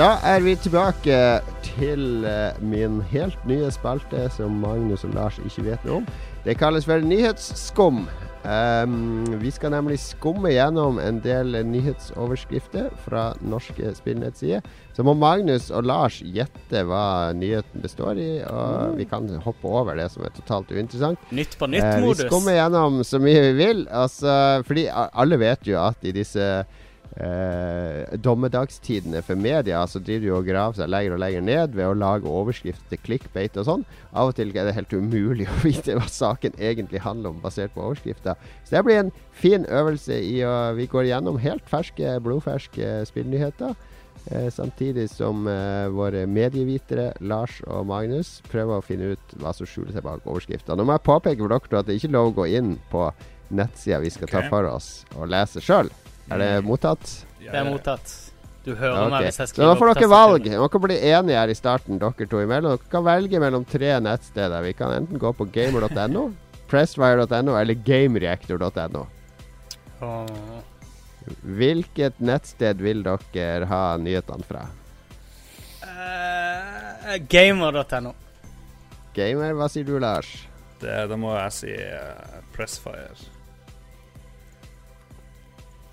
[SPEAKER 2] Da er vi tilbake til eh, min helt nye spalte som Magnus og Lars ikke vet noe om. Det kalles for Nyhetsskum. Um, vi skal nemlig skumme gjennom en del nyhetsoverskrifter fra norske spillnettsider. Så må Magnus og Lars gjette hva nyheten består i, og vi kan hoppe over det som er totalt uinteressant.
[SPEAKER 4] Nytt på
[SPEAKER 2] Eh,
[SPEAKER 4] nytt-modus.
[SPEAKER 2] vi skummer gjennom så mye vi vil. Altså, fordi alle vet jo at i disse eh, dommedagstidene for media, så driver de og graver seg lenger og lenger ned ved å lage overskrifter til clickbait og sånn. Av og til er det helt umulig å vite hva saken egentlig handler om, basert på overskrifter. Så det blir en fin øvelse i å Vi går gjennom helt ferske, blodferske spillnyheter. Eh, samtidig som eh, våre medievitere Lars og Magnus prøver å finne ut hva som skjuler seg bak overskrifta. Nå må jeg påpeke for dere at det er ikke lov å gå inn på nettsida vi skal ta for oss, og lese sjøl. Er det mottatt?
[SPEAKER 4] Det er mottatt. Du hører
[SPEAKER 2] okay.
[SPEAKER 4] meg hvis jeg skriver opp.
[SPEAKER 2] nå får dere valg.
[SPEAKER 4] tingene.
[SPEAKER 2] kan bli enige her i starten, dere to imellom. Dere kan velge mellom tre nettsteder. Vi kan enten gå på gamer.no, presswire.no eller gamereactor.no. Hvilket nettsted vil dere ha nyhetene fra?
[SPEAKER 4] Uh, Gamer.no.
[SPEAKER 2] Gamer, hva sier du, Lars?
[SPEAKER 3] Det, da må jeg si uh, Pressfire.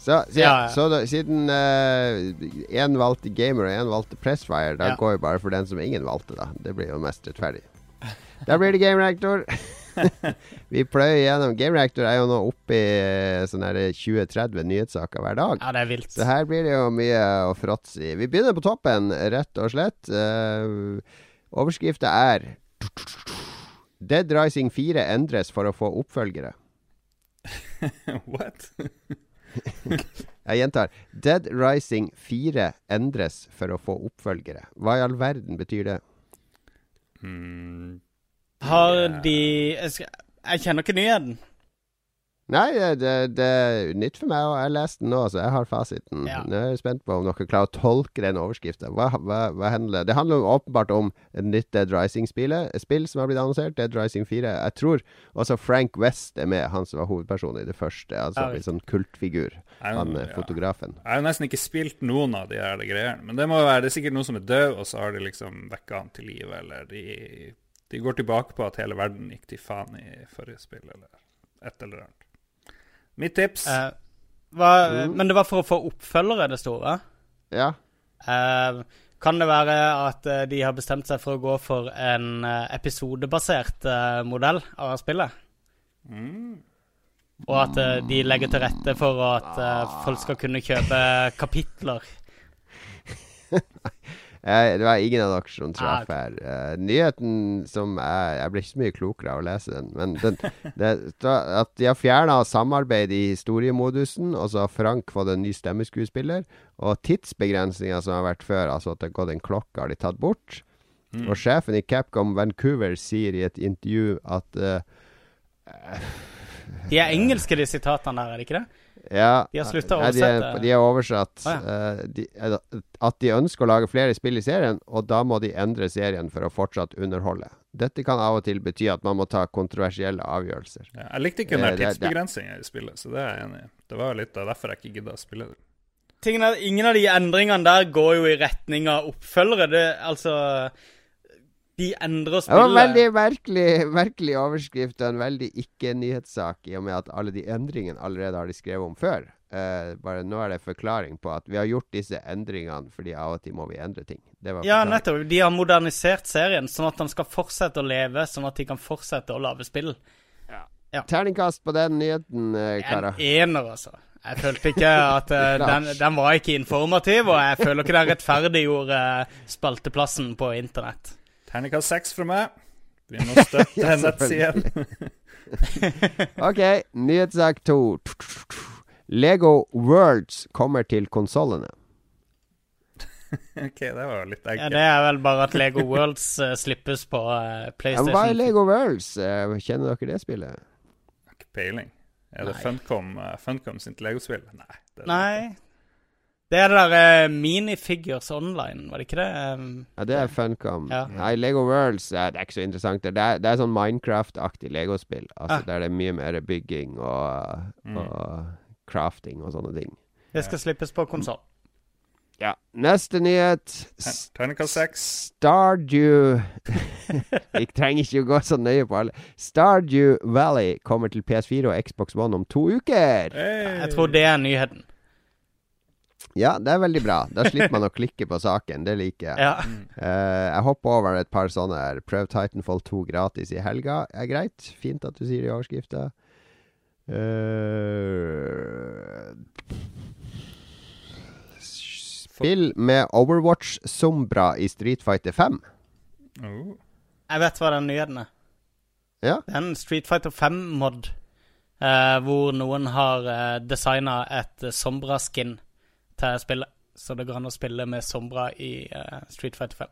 [SPEAKER 2] Så, så,
[SPEAKER 4] Ja, ja.
[SPEAKER 2] så da, siden én valgte Gamer og én valgte Pressfire, da går vi bare for den som ingen valgte, da. Det blir jo mest rettferdig. Da blir det Game Reactor. vi pløyer gjennom. Game Reactor er jo nå oppe i eh, sånn 20-30 nyhetssaker hver dag.
[SPEAKER 4] Ja, det er vilt.
[SPEAKER 2] Så her blir det jo mye å fråtse i. Vi begynner på toppen, rett og slett. Uh, Overskrifta er Dead Rising 4 endres for å få oppfølgere.
[SPEAKER 3] What?
[SPEAKER 2] Jeg gjentar. Dead Rising 4 endres for å få oppfølgere. Hva i all verden betyr det?
[SPEAKER 3] Mm,
[SPEAKER 4] Har de Jeg, skal, jeg kjenner ikke nyheten.
[SPEAKER 2] Nei, det, det, er nytt for meg, og jeg lest den nå, så jeg har fasiten.
[SPEAKER 4] Ja.
[SPEAKER 2] Nå er jeg spent på om dere klarer å tolke den overskriften. Hva, hva, hva handler det? Det handler åpenbart om et nytt Dead Rising-spill som har blitt annonsert. Dead Rising 4. Jeg tror også Frank West er med, han som var hovedpersonen i det første. Altså en sånn kultfigur, han eh,
[SPEAKER 3] ja.
[SPEAKER 2] fotografen.
[SPEAKER 3] Jeg har jo nesten ikke spilt noen av de her greiene. Men det må være, det er sikkert noen som er død, og så har de liksom vekka han til live, eller de, de går tilbake på at hele verden gikk til faen i forrige spill, eller et eller annet. Mitt tips
[SPEAKER 4] Eh, hva,
[SPEAKER 2] Mm.
[SPEAKER 4] Men det var for å få oppfølgere, det store.
[SPEAKER 2] Ja.
[SPEAKER 4] Eh, kan det være at eh, de har bestemt seg for å gå for en eh, episodebasert eh, modell av spillet?
[SPEAKER 3] mm,
[SPEAKER 4] Og at de legger til rette for at folk skal kunne kjøpe kapitler.
[SPEAKER 2] Eh, det var ingen av dere som traff
[SPEAKER 4] Ah,
[SPEAKER 2] her. Eh, nyheten som er, Jeg ble ikke så mye klokere av å lese den, men den, det, at de har fjerna samarbeid i historiemodusen, og så har Frank fått en ny stemmeskuespiller. Og tidsbegrensninga som har vært før, altså at det har gått en klokke, har de tatt bort.
[SPEAKER 3] mm.
[SPEAKER 2] Og sjefen i Capcom Vancouver sier i et intervju at uh,
[SPEAKER 4] De er engelske, de sitatene der, er det ikke det?
[SPEAKER 2] Ja,
[SPEAKER 4] De har slutta å
[SPEAKER 2] ja, de er- De er oversatt
[SPEAKER 4] Å,
[SPEAKER 2] eh, de, eh, at de ønsker å lage flere spill i serien, og da må de endre serien for å fortsatt underholde. Dette kan av og til bety at man må ta kontroversielle avgjørelser.
[SPEAKER 3] ja, jeg likte ikke den
[SPEAKER 2] Eh,
[SPEAKER 3] der tidsbegrensninga i spillet, så det er jeg enig i. Det var litt av derfor jeg ikke gidda å spille det.
[SPEAKER 4] Tingen ingen av de endringene der går jo i retning av oppfølgere. Det, altså De endrer
[SPEAKER 2] Det var veldig merkelig, merkelig overskrift og en veldig ikke-nyhetssak, i og med at alle de endringene allerede har de skrevet om før. Uh, bare Nå er det forklaring på at vi har gjort disse endringene fordi av og til må vi endre ting. Det var
[SPEAKER 4] Ja, nettopp. De har modernisert serien, sånn at den skal fortsette å leve, sånn at de kan fortsette å lage spill.
[SPEAKER 2] Terningkast på den nyheten, eh,
[SPEAKER 4] En ener, altså. Jeg følte ikke at uh, den, den var ikke informativ, og jeg føler ikke den rettferdiggjorde spalteplassen på internett.
[SPEAKER 3] Terningkast seks fra meg. Vi må støtte
[SPEAKER 2] Ja,
[SPEAKER 3] nettsiden.
[SPEAKER 2] OK, nyhetssak to. Lego Worlds kommer til konsollene.
[SPEAKER 3] ok, det var litt enkelt.
[SPEAKER 4] Ja, det er vel bare at Lego Worlds uh, slippes på
[SPEAKER 2] uh, men
[SPEAKER 4] PlayStation.
[SPEAKER 2] hva er Lego Worlds? Uh, Kjenner dere det spillet?
[SPEAKER 3] Ikke peiling. Er det. Funcom, uh, Funcom sitt legospill? Nei. Det er
[SPEAKER 4] Nei. Det er det der uh, Minifigures Online, var det ikke det? Um,
[SPEAKER 2] Ja, det er Funcom.
[SPEAKER 4] Ja.
[SPEAKER 2] Nei, Lego Worlds det er ikke så interessant. Det er, det er sånn Minecraft-aktig Lego-spill. Altså,
[SPEAKER 4] Ah.
[SPEAKER 2] Der det er mye mer bygging og,
[SPEAKER 3] Mm.
[SPEAKER 2] og crafting og sånne ting.
[SPEAKER 4] det skal slippes på konsoll.
[SPEAKER 2] Ja. Neste nyhet. Stardew Jeg trenger ikke å gå så nøye på alle. Stardew Valley kommer til PS4 og Xbox One om to uker.
[SPEAKER 3] Hey.
[SPEAKER 4] Jeg tror det er nyheten.
[SPEAKER 2] Ja, det er veldig bra. Da slipper man å klikke på saken. Det liker jeg.
[SPEAKER 4] Ja.
[SPEAKER 2] Uh, jeg hopper over et par sånne her. Prøv Titanfall 2 gratis i helga. Er greit. Fint at du sier det i overskrifta. Uh, spill med Overwatch-sombra i Street Fighter 5.
[SPEAKER 3] Oh.
[SPEAKER 4] Jeg vet hva den nyheten er.
[SPEAKER 2] Ja.
[SPEAKER 4] Det er en Street Fighter 5-mod. uh, hvor noen har uh, designa et uh, Sombra-skin til spillet. Så det går an å spille med Sombra i uh, Street Fighter 5.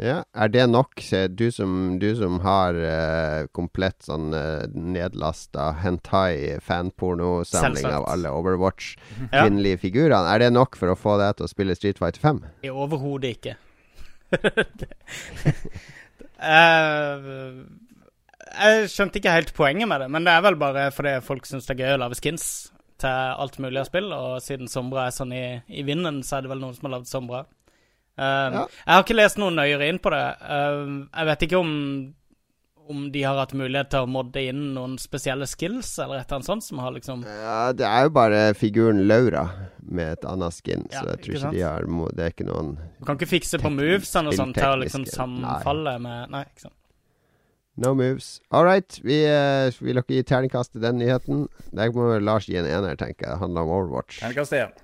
[SPEAKER 2] Ja, Er det nok? Se, Du som, du som har uh, komplett sånn uh, nedlasta hentai fanpornosamling
[SPEAKER 4] Selvsagt.
[SPEAKER 2] av alle Overwatch
[SPEAKER 4] Ja.
[SPEAKER 2] kvinnelige figurene, er det nok for å få deg til å spille Street Fighter 5?
[SPEAKER 4] Overhodet ikke. Eh, jeg skjønte ikke helt poenget med det, men det er vel bare fordi folk syns det er gøy å lage skins til alt mulig av spill, og siden Sombra er sånn i, i vinden, så er det vel noen som har lagd Sombra. Um,
[SPEAKER 2] Ja.
[SPEAKER 4] Jeg har ikke lest noe nøyere inn på det. Um, jeg vet ikke om om de har hatt mulighet til å modde inn noen spesielle skills, eller et eller annet sånt som har liksom
[SPEAKER 2] Ja, det er jo bare figuren Laura med et annet skin,
[SPEAKER 4] Ja,
[SPEAKER 2] så jeg tror
[SPEAKER 4] ikke
[SPEAKER 2] ikke, de har Det er ikke noen
[SPEAKER 4] Du kan ikke fikse på
[SPEAKER 2] moves
[SPEAKER 4] movesene og sånt til å liksom sammenfalle med Nei, ikke sant.
[SPEAKER 2] No moves. All right. Vi uh, vil dere gi terningkast til den nyheten? Der må Lars gi en ener, tenker jeg. Det handler om Overwatch.
[SPEAKER 3] Terningkast én.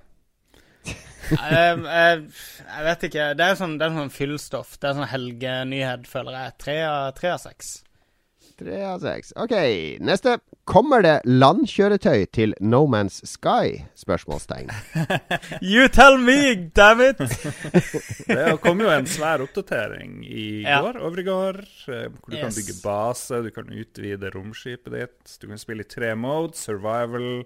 [SPEAKER 4] jeg, uh, jeg vet ikke. Det er sånn, det er sånn fyllstoff. Det er sånn helgenyhet, føler jeg. Tre av seks.
[SPEAKER 2] Tre av seks. OK, neste. Kommer det landkjøretøy til No Man's Sky? Spørsmålstegn.
[SPEAKER 4] You tell me, damn it!
[SPEAKER 3] Det kom jo en svær oppdatering i
[SPEAKER 4] Ja.
[SPEAKER 3] går, over i går, eh, hvor du kan bygge base, du kan utvide romskipet ditt, du kan spille i tre modes, survival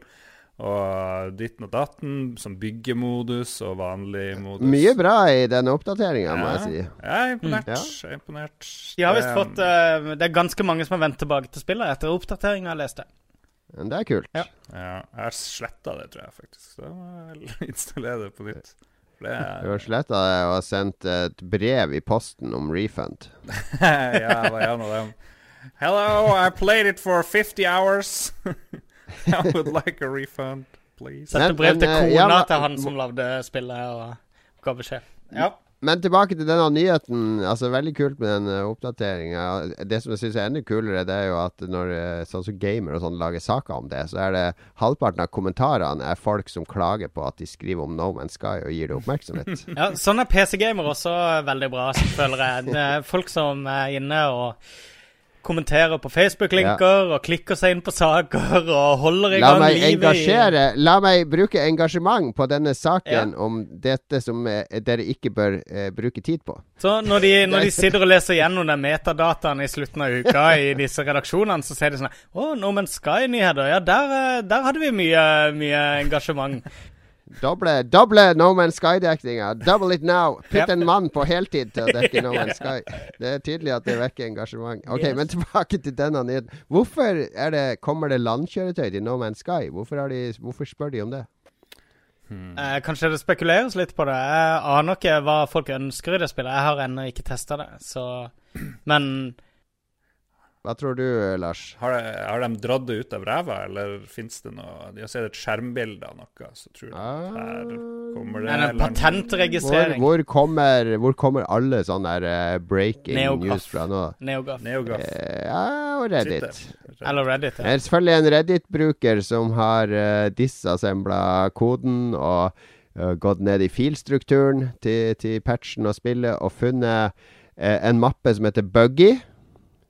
[SPEAKER 3] og ditten og datten, som byggemodus og vanlig modus.
[SPEAKER 2] Mye bra i denne oppdateringa, må jeg si.
[SPEAKER 3] Jeg er imponert.
[SPEAKER 2] Mm. Ja.
[SPEAKER 3] Jeg er imponert.
[SPEAKER 4] De har visst
[SPEAKER 3] Det-
[SPEAKER 4] fått uh, Det er ganske mange som har vendt tilbake til spillet etter oppdateringa jeg leste.
[SPEAKER 2] Men det er kult.
[SPEAKER 4] Ja.
[SPEAKER 3] Ja, jeg har sletta det, tror jeg faktisk. Så må jeg installere det på nytt. Det
[SPEAKER 2] Du har sletta det og sendt et brev i posten om refund.
[SPEAKER 3] Ja, hva er en av dem? Hello, I played it for 50 hours. I would like a refund, please.
[SPEAKER 4] Sendte brev til
[SPEAKER 2] eh,
[SPEAKER 4] kona
[SPEAKER 2] ja, men-
[SPEAKER 4] til han som lagde spillet, og ga beskjed. Ja.
[SPEAKER 2] Men tilbake til denne nyheten. Altså Veldig kult med den uh, oppdateringa. Det som jeg syns er enda kulere, det er jo at når eh, sånn som gamer og sånn lager saker om det, så er det halvparten av kommentarene er folk som klager på at de skriver om No Man's Sky og gir det oppmerksomhet.
[SPEAKER 4] ja sånn er PC-gamer også veldig bra, føler jeg. Folk som er inne og kommenterer på Facebook-linker og klikker seg inn på saker og holder i
[SPEAKER 2] La
[SPEAKER 4] gang
[SPEAKER 2] meg
[SPEAKER 4] engasjere. i
[SPEAKER 2] La meg bruke engasjement på denne saken om dette som eh, dere ikke bør eh, bruke tid på.
[SPEAKER 4] Så når de, når de sitter og leser gjennom den metadataen i slutten av uka i disse redaksjonene, så ser de sånn Å, No Man's Sky-nyheter. Ja, der, eh, der hadde vi mye, mye engasjement.
[SPEAKER 2] Doble, doble No Man's Sky-dekninga. Double it now. Putt en mann på heltid til å dekke No Man's Sky. Det er tydelig at det vekker engasjement. Ok,
[SPEAKER 4] Yes.
[SPEAKER 2] Men tilbake til denne nyheten. Hvorfor er det, kommer det landkjøretøy til No Man's Sky? Hvorfor, har de, hvorfor spør de om det?
[SPEAKER 4] Eh, kanskje det spekuleres litt på det. Jeg aner ikke hva folk ønsker i det spillet. Jeg har ennå ikke testa det, så Men
[SPEAKER 2] Hva tror du, Lars?
[SPEAKER 3] Har, de, har de dratt det ut av ræva, eller fins det noe De har sett et skjermbilde av noe, så tror de ah, her kommer det
[SPEAKER 4] en patentregistrering.
[SPEAKER 2] hvor, kommer, hvor kommer alle sånne der, eh, breaking
[SPEAKER 4] Neogaf.
[SPEAKER 2] news fra nå?
[SPEAKER 4] Neogaf.
[SPEAKER 3] Neogaf.
[SPEAKER 2] Eh, ja, og Reddit.
[SPEAKER 3] Sitter.
[SPEAKER 4] Eller Reddit.
[SPEAKER 2] Det er selvfølgelig en Reddit-bruker som har uh, disassembla koden og uh, gått ned i filstrukturen til, til patchen og spillet og funnet uh, en mappe som heter Buggy,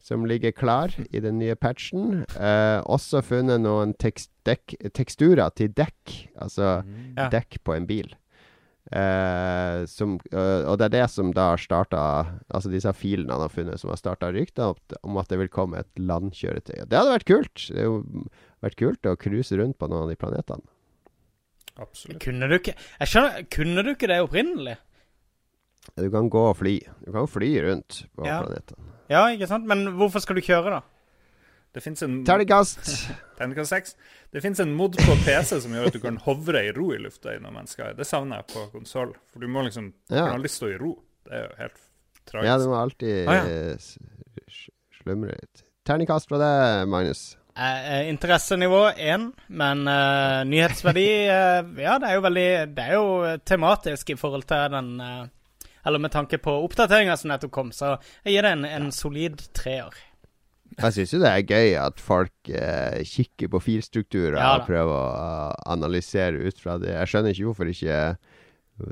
[SPEAKER 2] som ligger klar i den nye patchen. Eh, også funnet noen tekst dekk, teksturer til dekk, altså
[SPEAKER 4] Ja.
[SPEAKER 2] dekk på en bil. Eh, som, eh, og det er det som da starta Altså disse filene han har funnet, som har starta ryktene om, om at det vil komme et landkjøretøy. Det hadde vært kult. Det hadde vært kult å cruise rundt på noen av de planetene.
[SPEAKER 3] Absolutt.
[SPEAKER 4] Kunne du ikke Jeg skjønner, kunne du ikke det opprinnelig?
[SPEAKER 2] Du kan gå og fly. Du kan jo fly rundt på
[SPEAKER 4] Ja.
[SPEAKER 2] planetene.
[SPEAKER 4] Ja, ikke sant? Men hvorfor skal du kjøre, da?
[SPEAKER 3] Det fins en
[SPEAKER 2] Terningkast!
[SPEAKER 3] Terningkast seks. Det finnes en mod på PC som gjør at du kan hovre i ro i lufta i No Man's Sky. Det savner jeg på konsoll. For du må liksom Du
[SPEAKER 2] har
[SPEAKER 3] kan aldri stå i ro. Det er jo helt Tragisk.
[SPEAKER 2] Ja, du må alltid
[SPEAKER 4] Ah, ja.
[SPEAKER 2] eh, slumre litt. Terningkast fra deg, Magnus.
[SPEAKER 4] Eh, eh, interessenivå én, men eh, nyhetsverdi eh, Ja, det er jo veldig Det er jo tematisk i forhold til den eh, Eller med tanke på oppdateringa som nettopp kom, så jeg gir det en, en solid treer.
[SPEAKER 2] Jeg syns jo det er gøy at folk eh, kikker på filstrukturer
[SPEAKER 4] Ja
[SPEAKER 2] og prøver å uh, analysere ut fra det. Jeg skjønner ikke hvorfor ikke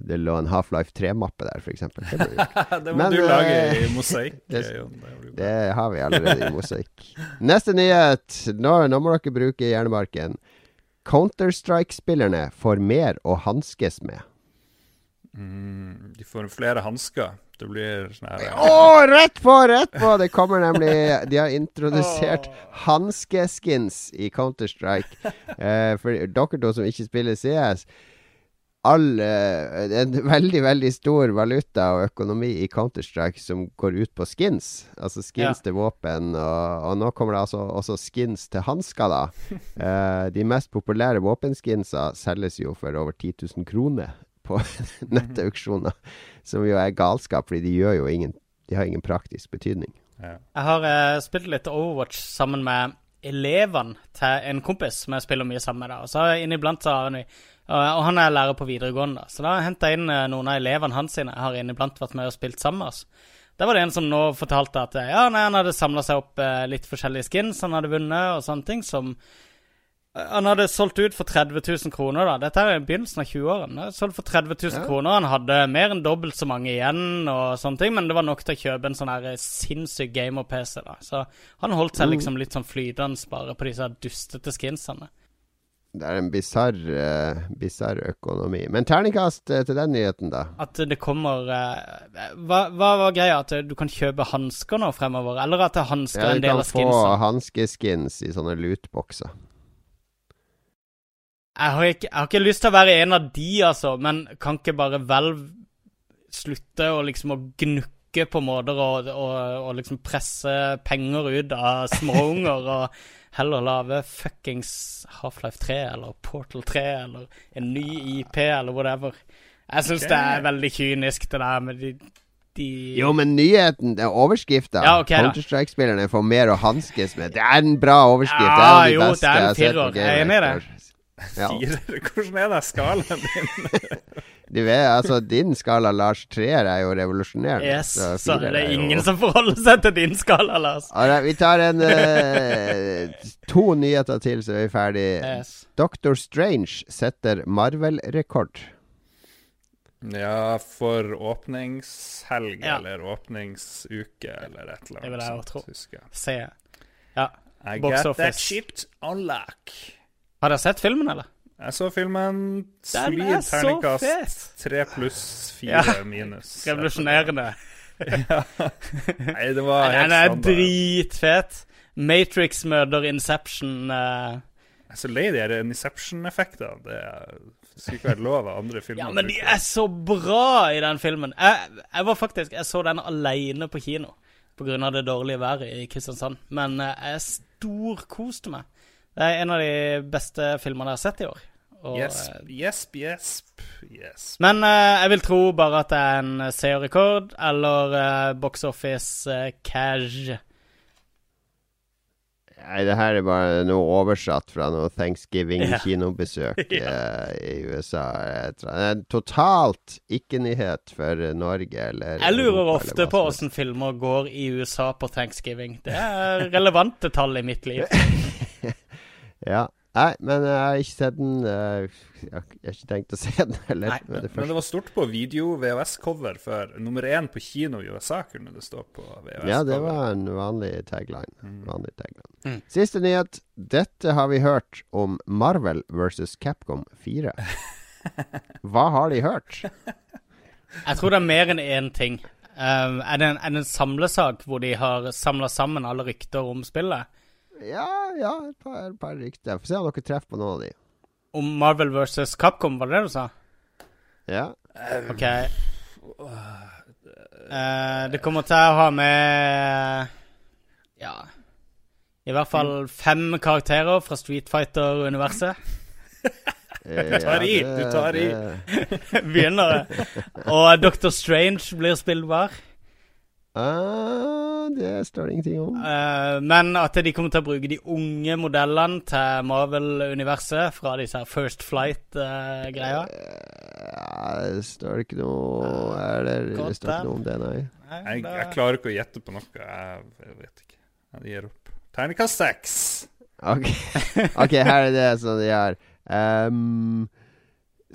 [SPEAKER 2] det lå en Half-Life 3-mappe der, f.eks. Det,
[SPEAKER 3] det må
[SPEAKER 2] Men,
[SPEAKER 3] du lage
[SPEAKER 2] eh,
[SPEAKER 3] i mosaikk.
[SPEAKER 2] det-
[SPEAKER 3] Det
[SPEAKER 2] det har vi allerede i mosaikk. Neste nyhet. Nå, nå må dere bruke hjernebarken. Counter-Strike-spillerne får mer å hanskes med.
[SPEAKER 3] Mm, de får flere hansker. Det blir sånn her
[SPEAKER 2] Å, rett på, rett på! Det kommer nemlig De har introdusert hanskeskins i Counter-Strike. Eh, for dere to som ikke spiller CS all, eh, En veldig, veldig stor valuta og økonomi i Counter-Strike som går ut på skins. Altså skins
[SPEAKER 4] Ja.
[SPEAKER 2] til våpen, og, og nå kommer det altså også skins til hansker, da. Eh, de mest populære våpenskinsa selges jo for over 10 000 kroner på nettauksjoner. Som jo er galskap, fordi de gjør jo ingen De har ingen praktisk betydning.
[SPEAKER 3] ja.
[SPEAKER 4] Jeg har uh, spilt litt Overwatch sammen med elevene til en kompis som jeg spiller mye sammen med. da. Og så inniblant så har han, og han er lærer på videregående, da. så da henta jeg inn eh, noen av elevene hans sine. Jeg har inniblant vært med og spilt sammen med oss. Der var det en som nå fortalte at eh, ja, nei, han hadde samla seg opp eh, litt forskjellige skins han hadde vunnet, og sånne ting, som han hadde solgt ut for 30 000 kroner. da. Dette er begynnelsen av 20-årene. Solgt for 30 000
[SPEAKER 2] Ja.
[SPEAKER 4] kroner. Han hadde mer enn dobbelt så mange igjen, og sånne ting, men det var nok til å kjøpe en sånn her sinnssyk gamer-PC. da. Så han holdt seg
[SPEAKER 2] Mm.
[SPEAKER 4] liksom litt sånn flytende bare på disse dustete skinsene.
[SPEAKER 2] Det er en bisarr uh, økonomi. Men terningkast uh, til den nyheten, da.
[SPEAKER 4] At det kommer uh, Hva, hva var greia? At du kan kjøpe hansker nå fremover? Eller at hansker
[SPEAKER 2] Ja,
[SPEAKER 4] er
[SPEAKER 2] du
[SPEAKER 4] en del
[SPEAKER 2] kan få
[SPEAKER 4] skinsene?
[SPEAKER 2] hanskeskins i sånne lootboxer.
[SPEAKER 4] Jeg har, ikke, jeg har ikke lyst til å være en av de, altså, men kan ikke bare vel slutte å liksom å gnukke på måter og, og, og liksom presse penger ut av småunger, og heller lage fuckings Half-Life 3 eller Portal 3 eller en ny IP eller whatever. Jeg syns
[SPEAKER 3] okay.
[SPEAKER 4] det er veldig kynisk, det der med de, de
[SPEAKER 2] Jo, men nyheten, det er overskrifta.
[SPEAKER 4] Ja, ok da.
[SPEAKER 2] Counter-Strike-spillerne får mer å hanskes med. Det er en bra overskrift.
[SPEAKER 4] Ja,
[SPEAKER 2] det er en av de
[SPEAKER 4] jo,
[SPEAKER 2] beste
[SPEAKER 4] det er en firer. Jeg er enig i det.
[SPEAKER 2] Ja.
[SPEAKER 3] Fire. Hvordan er det skalaen din?
[SPEAKER 2] Du vet, altså, din skala, Lars Treer, er jo revolusjonerende.
[SPEAKER 4] Yes, så er det
[SPEAKER 2] jo-
[SPEAKER 4] ingen som forholder seg til din skala, Lars.
[SPEAKER 2] Alright, vi tar en uh, To nyheter til, så er vi ferdig.
[SPEAKER 4] Yes.
[SPEAKER 2] Doctor Strange setter Marvel-rekord.
[SPEAKER 3] Ja, for åpningshelg
[SPEAKER 4] Ja.
[SPEAKER 3] eller åpningsuke eller et eller
[SPEAKER 4] Det vil
[SPEAKER 3] annet
[SPEAKER 4] jeg jo tro. Se. Ja.
[SPEAKER 3] I
[SPEAKER 4] Box
[SPEAKER 3] got that shit on lock.
[SPEAKER 4] Har dere sett filmen, eller?
[SPEAKER 3] Jeg så filmen. Solid
[SPEAKER 4] er
[SPEAKER 3] terningkast. Tre pluss fire
[SPEAKER 4] Ja.
[SPEAKER 3] minus.
[SPEAKER 4] Revolusjonerende.
[SPEAKER 3] Nei, det var helt standard.
[SPEAKER 4] Den er dritfet. Matrix møter Inception. Uh...
[SPEAKER 3] Jeg er så lei de Inception-effektene. Det er- skulle ikke være lov av andre filmer.
[SPEAKER 4] Ja, men de er så bra i den filmen. Jeg, jeg var faktisk Jeg så den alene på kino pga. det dårlige været i Kristiansand. Men eh, jeg storkoste meg. Det er en av de beste filmene jeg har sett i år. Og,
[SPEAKER 3] gjesp,
[SPEAKER 4] gjesp.
[SPEAKER 3] yes, yes, yes.
[SPEAKER 4] Men uh, jeg vil tro bare at det er en seerrekord eller uh, box office uh, cash.
[SPEAKER 2] Nei, det her er bare noe oversatt fra noe Thanksgiving-kinobesøk
[SPEAKER 4] Ja.
[SPEAKER 2] eh, i USA. Det er totalt ikke-nyhet for Norge eller
[SPEAKER 4] Jeg lurer
[SPEAKER 2] Europa,
[SPEAKER 4] ofte på åssen filmer går i USA på thanksgiving. Det er relevante tall i mitt liv.
[SPEAKER 2] Ja. Nei, men jeg har ikke sett den. eh, Jeg har ikke tenkt å se den heller.
[SPEAKER 4] Nei,
[SPEAKER 2] men, det
[SPEAKER 3] Men det var stort på video-VHS-cover for nummer én på kino i USA, kunne det stå på VHS-cover.
[SPEAKER 2] Ja, det var en vanlig tagline. Vanlig tagline.
[SPEAKER 4] Mm.
[SPEAKER 2] Siste nyhet. Dette har vi hørt om Marvel versus Capcom 4. Hva har de hørt?
[SPEAKER 4] Jeg tror det er mer enn én ting. Um, er, det en, er det en samlesak hvor de har samla sammen alle rykter om spillet?
[SPEAKER 2] Ja, ja, et par, et par rykter. Få se om dere treffer på noen av de.
[SPEAKER 4] Om Marvel versus Capcom, var det det du sa?
[SPEAKER 2] Ja.
[SPEAKER 4] OK. Uh, det kommer til å ha med Ja I hvert fall fem karakterer fra Street Fighter-universet.
[SPEAKER 2] Du
[SPEAKER 3] tar i, du tar i.
[SPEAKER 4] Begynner det. Og Doctor Strange blir spillbar.
[SPEAKER 2] Ah, det står det ingenting om.
[SPEAKER 4] Uh, men at de kommer til å bruke de unge modellene til Marvel-universet fra disse her First Flight-greia.
[SPEAKER 2] Ja, det står ikke noe Er det, det står ikke noe om det, nei.
[SPEAKER 3] Jeg, jeg klarer ikke å gjette på noe. Jeg, jeg vet ikke. Jeg gir opp. Terningkast seks.
[SPEAKER 2] Ok, Ok, her er det som de har. Um,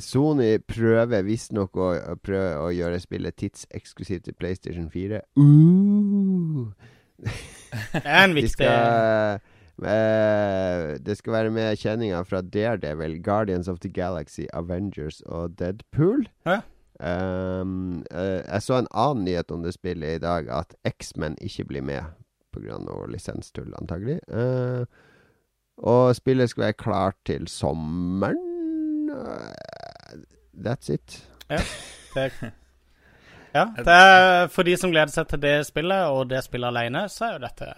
[SPEAKER 2] Sony prøver visstnok å, prøve å gjøre spillet tidseksklusivt til PlayStation 4. Uh.
[SPEAKER 4] Det er en
[SPEAKER 2] De
[SPEAKER 4] viktig
[SPEAKER 2] skal uh, Det skal være med kjenninger fra Daredevil, Guardians of the Galaxy, Avengers og Deadpool.
[SPEAKER 4] Hæ?
[SPEAKER 2] Um, uh, jeg så en annen nyhet om det spillet i dag, at X-Men ikke blir med pga. noe lisenstull, antagelig. Uh, og spillet skal være klart til sommeren. That's it.
[SPEAKER 4] det, Ja. Det er, for de som gleder seg til det spillet, og det spillet alene, så er jo dette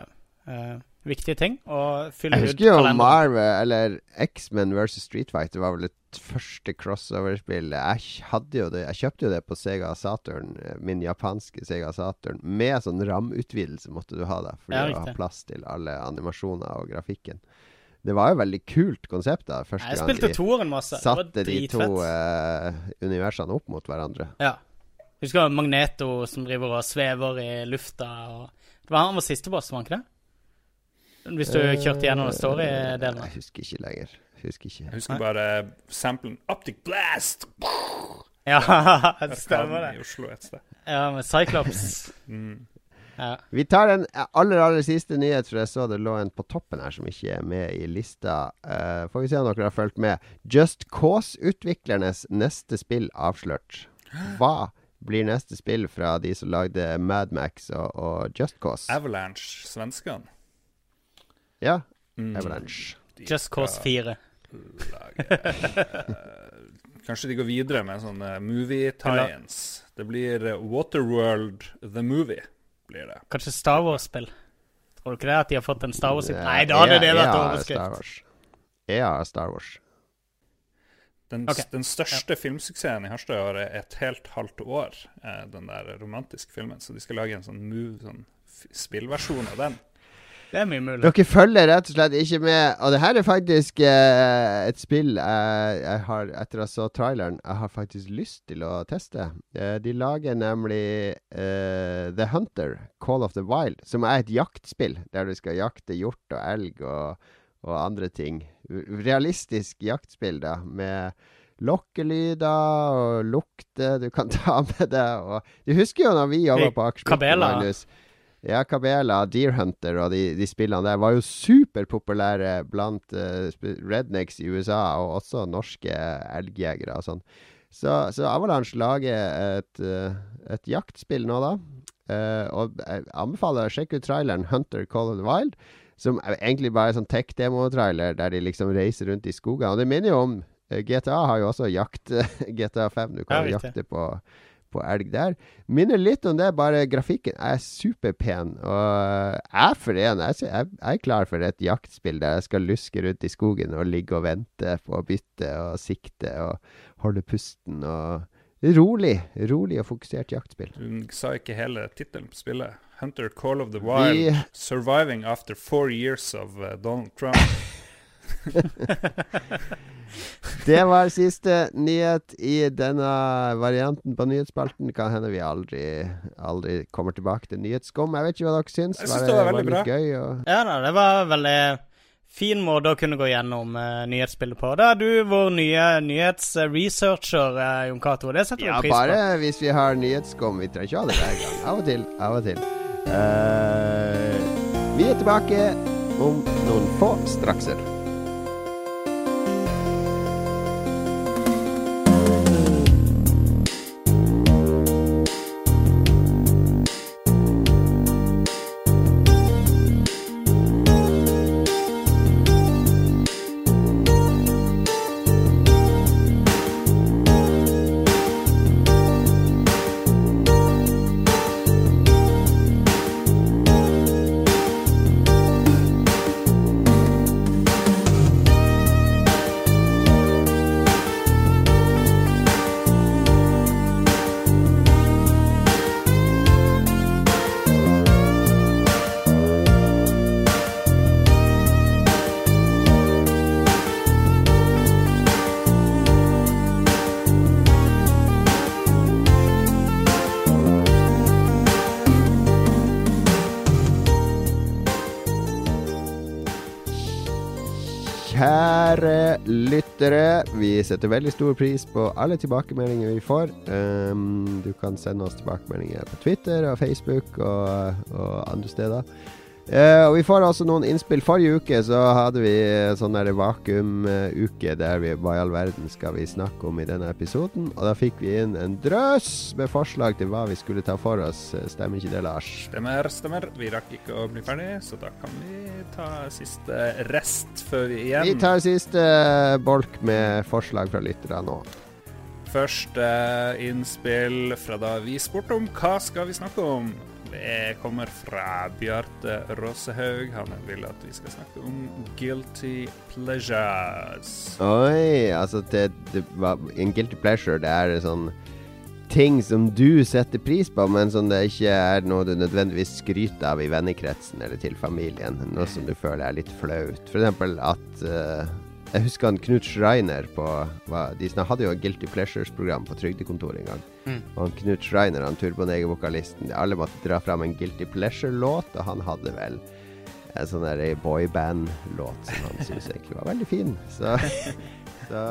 [SPEAKER 4] uh, viktige ting. Å fylle
[SPEAKER 2] Jeg
[SPEAKER 4] ut
[SPEAKER 2] husker jo. Marvel, eller X-Men versus Street Fighter var vel det første crossover-spillet. Jeg hadde jo det Jeg kjøpte jo det på Sega Saturn, eh, min japanske Sega Saturn. Med sånn ramutvidelse måtte du ha da, for
[SPEAKER 4] Ja,
[SPEAKER 2] å ha plass til alle animasjoner og grafikken. Det var jo veldig kult konsept da, første
[SPEAKER 4] Jeg spilte
[SPEAKER 2] de
[SPEAKER 4] toeren masse. Det var
[SPEAKER 2] satte de to eh, universene opp mot hverandre.
[SPEAKER 4] Ja. Husker Magneto som driver og svever i lufta. Og det var Han var siste boss, var han ikke det? Hvis du kjørte gjennom story-delen.
[SPEAKER 2] Eh, Jeg husker ikke lenger. Husker ikke.
[SPEAKER 3] Jeg husker bare samplen Optic Blast!
[SPEAKER 4] Ja, det stemmer
[SPEAKER 3] I
[SPEAKER 4] det.
[SPEAKER 3] Oslo et sted.
[SPEAKER 4] Ja, med Cyclops.
[SPEAKER 3] Mm.
[SPEAKER 4] Ja.
[SPEAKER 2] Vi tar en aller aller siste nyhet, for jeg så det lå en på toppen her som ikke er med i lista. Uh, får vi se om dere har fulgt med. Just Cause-utviklernes neste spill avslørt. Hva blir neste spill fra de som lagde Madmax og, og Just Cause?
[SPEAKER 3] Avalanche, svenskene.
[SPEAKER 2] Ja,
[SPEAKER 3] Mm.
[SPEAKER 2] Avalanche.
[SPEAKER 3] De
[SPEAKER 4] Just Cause 4.
[SPEAKER 3] lage, eh, Kanskje de går videre med sånne movie tie-ins. Det blir Waterworld The Movie. Blir det.
[SPEAKER 4] Kanskje Star Wars-spill? Tror du ikke det? At de har fått en Star
[SPEAKER 2] Wars-spill?
[SPEAKER 4] Nei, da hadde det vært overskrift.
[SPEAKER 2] Wars. EA har Star Wars.
[SPEAKER 3] Den,
[SPEAKER 4] okay.
[SPEAKER 3] den største filmsuksessen i Harstad i år er et helt halvt år. Eh, den der romantiske filmen. Så de skal lage en sånn, move, sånn spillversjon av den.
[SPEAKER 4] Det er mye mulig.
[SPEAKER 2] Dere følger rett og slett ikke med. Og det her er faktisk eh, et spill jeg, jeg har, etter å ha så traileren, jeg har faktisk lyst til å teste. Eh, de lager nemlig eh, The Hunter, Call of the Wild, som er et jaktspill der du skal jakte hjort og elg og, og andre ting. Realistisk jaktspill, da, med lokkelyder og lukter du kan ta med deg. Og du husker jo når vi jobba på
[SPEAKER 4] Kabela.
[SPEAKER 2] Magnus. Ja, Kabela, Deer Hunter og de, de spillene der var jo superpopulære blant uh, rednecks i USA, og også norske elgjegere og sånn. Så, så Avalanche lager et, eh, et jaktspill nå, da. Uh, og jeg anbefaler å sjekke ut traileren Hunter Call of the Wild, som egentlig bare er sånn tech-demo-trailer der de liksom reiser rundt i skogene. Og det minner jo om eh, GTA har jo også jakt GTA 5. Du kan jo jakte på, på elg der. Minner litt om det, bare grafikken er superpen. Og jeg for en. Jeg, er klar for et jaktspill der jeg skal luske rundt i skogen og ligge og vente på bytte og sikte og holde pusten og Rolig, rolig og fokusert jaktspill.
[SPEAKER 3] Du sa ikke hele tittelen på spillet. Hunter Call of the Wild.
[SPEAKER 2] Vi-
[SPEAKER 3] Surviving after four years of eh, Donald Trump.
[SPEAKER 2] Det var siste nyhet i denne varianten på nyhetsspalten. Kan hende vi aldri, aldri kommer tilbake til nyhetsskum. Jeg vet ikke hva dere syns.
[SPEAKER 3] Jeg synes det var veldig bra.
[SPEAKER 2] Gøy, og
[SPEAKER 4] Ja da, det var veldig fin måte å kunne gå gjennom uh, nyhetsbildet på. Da er du vår nye nyhetsresearcher, uh, Jon Cato. Det setter
[SPEAKER 2] Ja,
[SPEAKER 4] pris på.
[SPEAKER 2] Ja, bare hvis vi har nyhetsskum. Vi trenger ikke ha det hver gang. Av og til. Av og til. Uh, vi er tilbake om noen få strakser. Vi setter veldig stor pris på alle tilbakemeldinger vi får. Um, du kan sende oss tilbakemeldinger på Twitter og Facebook og, og andre steder. Uh, og vi får altså noen innspill. Forrige uke så hadde vi sånn vakuumuke der vi hva i all verden skal vi snakke om i denne episoden. Og da fikk vi inn en drøss med forslag til hva vi skulle ta for oss. Stemmer ikke det, Lars?
[SPEAKER 3] Stemmer, stemmer. Vi rakk ikke å bli ferdig, så da kan vi ta siste rest før vi igjen
[SPEAKER 2] Vi tar siste bolk med forslag fra lytterne nå.
[SPEAKER 3] Første innspill fra da vi spurte om hva skal vi snakke om. Det kommer fra Bjarte Rosehaug. Han vil at vi skal snakke om guilty pleasures.
[SPEAKER 2] Oi, altså det, det, En guilty pleasure, det er sånn ting som du setter pris på, men som det ikke er noe du nødvendigvis skryter av i vennekretsen eller til familien. Noe som du føler er litt flaut. F.eks. at uh, Jeg husker han Knut Schreiner på hva, De hadde jo Guilty Pleasures-program på trygdekontoret en gang. Mm. Og han Knut Schreiner, han Turboneger-vokalisten Alle måtte dra fram en Guilty Pleasure-låt, og han hadde vel en sånn boyband-låt som han syntes egentlig var veldig fin. Så, så,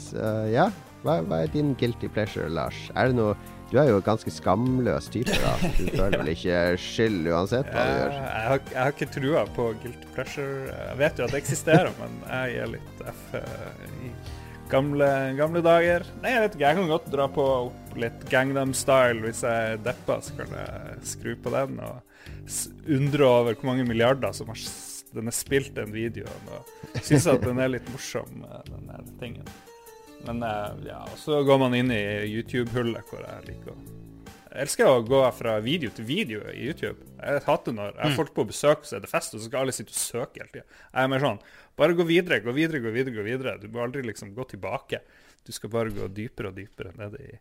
[SPEAKER 2] så ja. Hva, hva, er din guilty pleasure, Lars? Er det noe Du er jo en ganske skamløs type, da. Du føler vel ikke skyld uansett hva du gjør?
[SPEAKER 3] Jeg, har, jeg har, ikke trua på guilty pleasure. Jeg vet jo at det eksisterer, men jeg gir litt F eh, gamle, gamle, dager. Nei, jeg vet ikke. Jeg kan godt dra på opp litt Gangnam Style hvis jeg er deppa. Så kan jeg skru på den og undre over hvor mange milliarder som har den er spilt, den videoen. Og syns at den er litt morsom, eh, den der tingen. Men eh, ja, så går man inn i YouTube-hullet, hvor jeg liker å Jeg elsker å gå fra video til video i YouTube. Jeg hater når jeg har mm. folk på besøk, så er det fest, og så skal alle sitte og søke hele tida. Jeg er mer sånn Bare gå videre, gå videre, gå videre. gå videre. Du må aldri liksom gå tilbake. Du skal bare gå dypere og dypere ned i,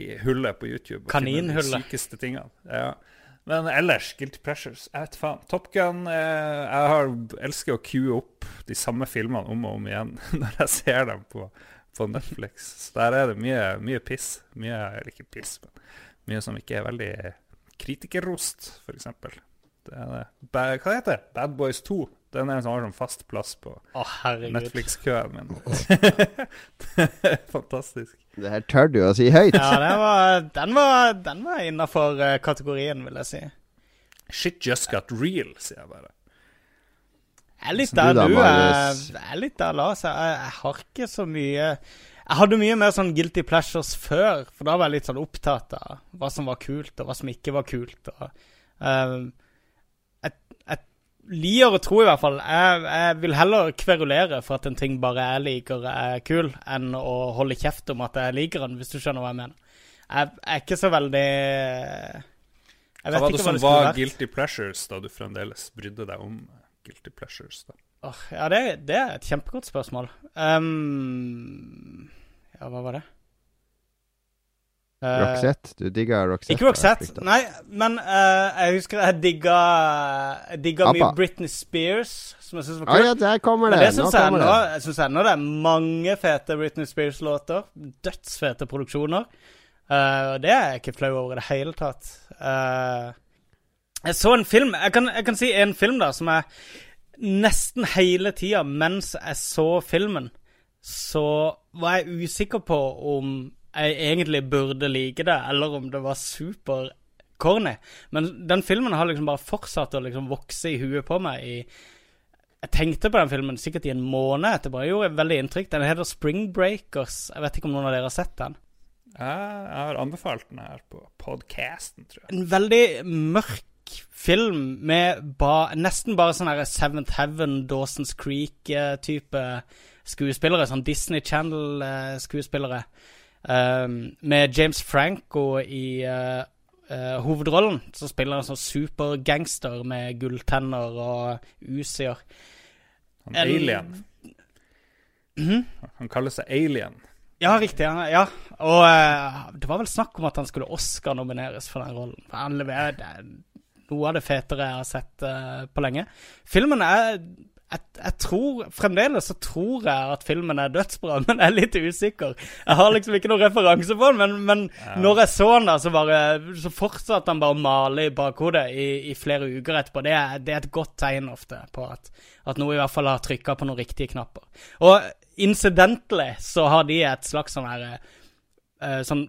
[SPEAKER 3] i hullet på YouTube.
[SPEAKER 4] Kaninhullet.
[SPEAKER 3] De sykeste tingene. Ja. Men ellers, Guilty Pressures, jeg vet faen. Top Gun eh, Jeg har, elsker å queue opp de samme filmene om og om igjen når jeg ser dem på på Netflix. Så der er det mye, mye piss. Mye, eller ikke piss, men mye som ikke er veldig kritikerrost, f.eks. Hva heter det? Bad Boys 2. Den er en som har sånn fast plass på
[SPEAKER 4] oh, Netflix-køen min.
[SPEAKER 3] Fantastisk.
[SPEAKER 2] Det her tør du å si høyt.
[SPEAKER 4] ja, var, den var, den var innafor uh, kategorien, vil jeg si.
[SPEAKER 3] Shit just got real, sier jeg bare.
[SPEAKER 4] Jeg er litt der du, du er. Jeg er litt der Lars. Jeg, jeg, har ikke så mye Jeg hadde mye mer sånn guilty pleasures før, for da var jeg litt sånn opptatt av hva som var kult, og hva som ikke var kult. Og, jeg, liker å tro, i hvert fall jeg, jeg, vil heller kverulere for at en ting bare jeg liker, er kul, enn å holde kjeft om at jeg liker den, hvis du skjønner hva jeg mener. Jeg, er ikke så veldig
[SPEAKER 3] Hva var det som var guilty pleasures da du fremdeles brydde deg om guilty pleasures, da?
[SPEAKER 4] Oh, ja, det, det, er et kjempegodt spørsmål. Um, ja, hva var det?
[SPEAKER 2] Uh, Roxette? Du digga Roxette?
[SPEAKER 4] Ikke Roxette, nei, men uh, jeg husker jeg digga, jeg digga mye Britney Spears, som jeg syns var kult.
[SPEAKER 2] Ah, ja, der kommer det.
[SPEAKER 4] Men det syns jeg, nå, jeg syns ennå det er mange fete Britney Spears-låter. Dødsfete produksjoner. Uh, det er jeg ikke flau over i det hele tatt. Uh, jeg så en film Jeg kan, jeg kan si en film da som jeg nesten hele tida mens jeg så filmen, så var jeg usikker på om jeg egentlig burde like det, eller om det var super corny. Men den filmen har liksom bare fortsatt å liksom vokse i huet på meg i Jeg tenkte på den filmen sikkert i en måned etterpå. Jeg gjorde veldig inntrykk. Den heter Spring Breakers. Jeg vet ikke om noen av dere har sett den?
[SPEAKER 3] Jeg har anbefalt den her på podcasten, tror jeg.
[SPEAKER 4] En veldig mørk film med ba, nesten bare sånn Seventh Heaven, Dawson's Creek-type skuespillere. Sånn Disney Channel-skuespillere. Um, med James Franco i uh, uh, hovedrollen. Så spiller han sånn supergangster med gulltenner og usier.
[SPEAKER 3] Han Alien. Mm Han kaller seg Alien.
[SPEAKER 4] Ja, riktig. Ja. Og uh, det var vel snakk om at han skulle Oscar-nomineres for den rollen. Han leverer noe av det fetere jeg har sett uh, på lenge. Filmen er jeg, jeg tror Fremdeles så tror jeg at filmen er dødsbra, men jeg er litt usikker. Jeg har liksom ikke noen referanse på den, men, men ja. når jeg så den, da, så, bare, så fortsatte han bare å male i bakhodet i, i, flere uker etterpå. Det er, det er, et godt tegn ofte på at, at noe i hvert fall har trykka på noen riktige knapper. Og incidentally så har de et slags sånn her uh, Sånn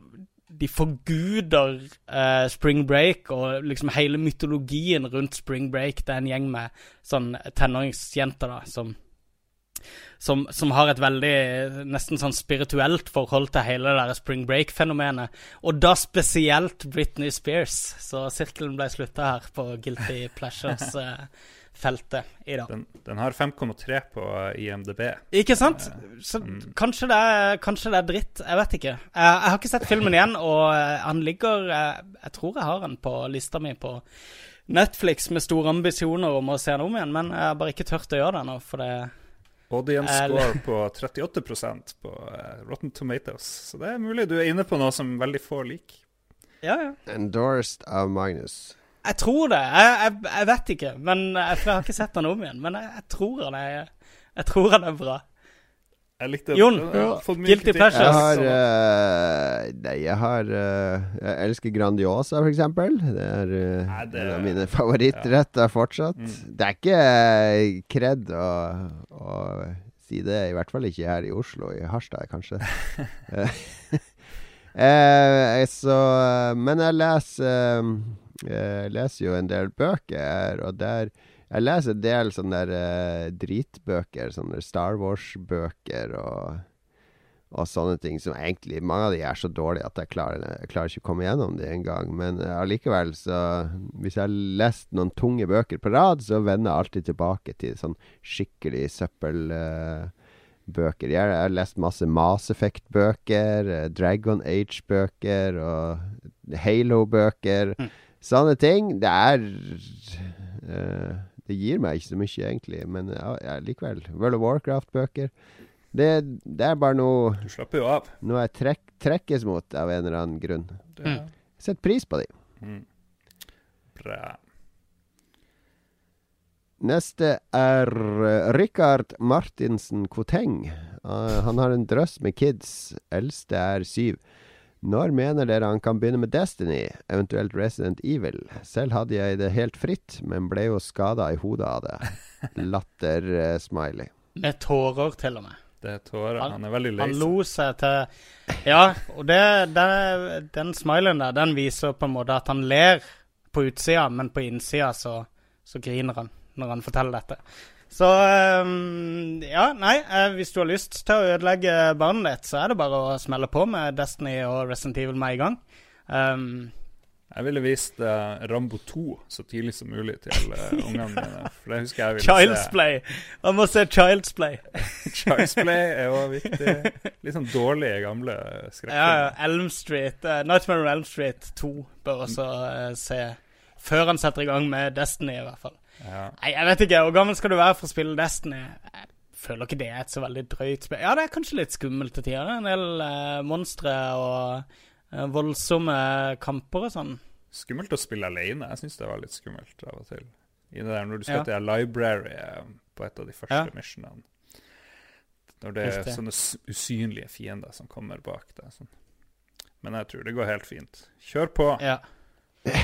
[SPEAKER 4] de forguder uh, Spring Break og liksom hele mytologien rundt Spring Break. Det er en gjeng med sånn tenåringsjenter da, som, som, som, har et veldig nesten sånn spirituelt forhold til hele det der Spring Break-fenomenet. Og da spesielt Britney Spears. Så sirkelen ble slutta her på Guilty Pleasures. Uh, feltet i dag.
[SPEAKER 3] Den, den har 5,3 på IMDb.
[SPEAKER 4] Ikke sant? Så mm. kanskje, det er, kanskje, det er, dritt. Jeg vet ikke. Jeg, jeg, har ikke sett filmen igjen, og eh, han ligger jeg, jeg, tror jeg har den på lista mi på Netflix med store ambisjoner om å se den om igjen, men jeg har bare ikke turt å gjøre det ennå, for det
[SPEAKER 3] Audience score på 38% på eh, Rotten Tomatoes. Så det er mulig du er inne på noe som veldig få liker.
[SPEAKER 4] Ja, ja.
[SPEAKER 2] Endorsed av Magnus.
[SPEAKER 4] Jeg tror det. Jeg, jeg, jeg vet ikke. Men jeg, jeg, har ikke sett den om igjen. Men jeg, tror han er Jeg tror han er bra.
[SPEAKER 3] Jeg likte
[SPEAKER 4] Jon, Guilty Pleasures.
[SPEAKER 2] Jeg har uh, Nei, jeg har uh, Jeg elsker Grandiosa, for eksempel. Det er uh, nei, det, en av mine favorittretter ja. fortsatt. Mm. Det er ikke kred å, å, si det, i hvert fall ikke her i Oslo. I Harstad, kanskje. så Men jeg leser jeg leser jo en del bøker, og der Jeg leser en del sånne der, uh, dritbøker, sånne Star Wars-bøker og, og sånne ting som egentlig Mange av de er så dårlige at jeg klarer, jeg klarer ikke å komme gjennom de engang. Men uh, allikevel, så Hvis jeg har lest noen tunge bøker på rad, så vender jeg alltid tilbake til sånn skikkelig søppelbøker. Uh, jeg har lest masse Mass Effect-bøker, Dragon Age-bøker og Halo-bøker. Mm. Sånne ting. Det er uh, Det gir meg ikke så mye, egentlig. Men ja, ja, likevel. World of Warcraft-bøker. Det, det, er bare noe
[SPEAKER 3] Du slapper jo av.
[SPEAKER 2] Noe jeg trek, trekkes mot av en eller annen grunn. Mm. Sett pris på dem. Mm.
[SPEAKER 3] Bra.
[SPEAKER 2] Neste er uh, Rikard Martinsen Koteng. Uh, han har en drøss med kids. Eldste er syv. Når mener dere han kan begynne med Destiny, eventuelt Resident Evil? Selv hadde jeg det helt fritt, men ble jo skada i hodet av det. Latter-smiley.
[SPEAKER 4] Uh, med tårer, til og med.
[SPEAKER 3] Det er tårer. Han, han er veldig lei
[SPEAKER 4] Han lo seg til Ja, og det, det, den smileyen der, den viser på en måte at han ler på utsida, men på innsida så, så griner han når han forteller dette. Så um, ja, nei. Eh, hvis du har lyst til å ødelegge barnet ditt, så er det bare å smelle på med Destiny og Resident Evil med i gang. Um,
[SPEAKER 3] jeg ville vist uh, Rambo 2 så tidlig som mulig til uh, ungene mine. For det husker jeg ville
[SPEAKER 4] Child's
[SPEAKER 3] se.
[SPEAKER 4] Play. Man må se Child's Play.
[SPEAKER 3] Child's Play er jo viktig. Litt sånn dårlige, gamle skrekker.
[SPEAKER 4] Ja, Elm Street. Uh, Nightmare on Elm Street 2 bør også se før han setter i gang med Destiny, i hvert fall. Ja. Nei, jeg vet ikke. Hvor gammel skal du være for å spille Destiny? Jeg føler ikke det er et så veldig drøyt spill. Ja, det er kanskje litt skummelt til tider. En del uh, monstre og uh, voldsomme kamper og sånn.
[SPEAKER 3] Skummelt å spille alene. Jeg syns det var litt skummelt av og til. I det der, når du skal ja. til library eh, på et av de første ja. missionene. Når det er sånne usynlige fiender som kommer bak deg. Sånn. Men jeg tror det går helt fint. Kjør på.
[SPEAKER 4] Ja.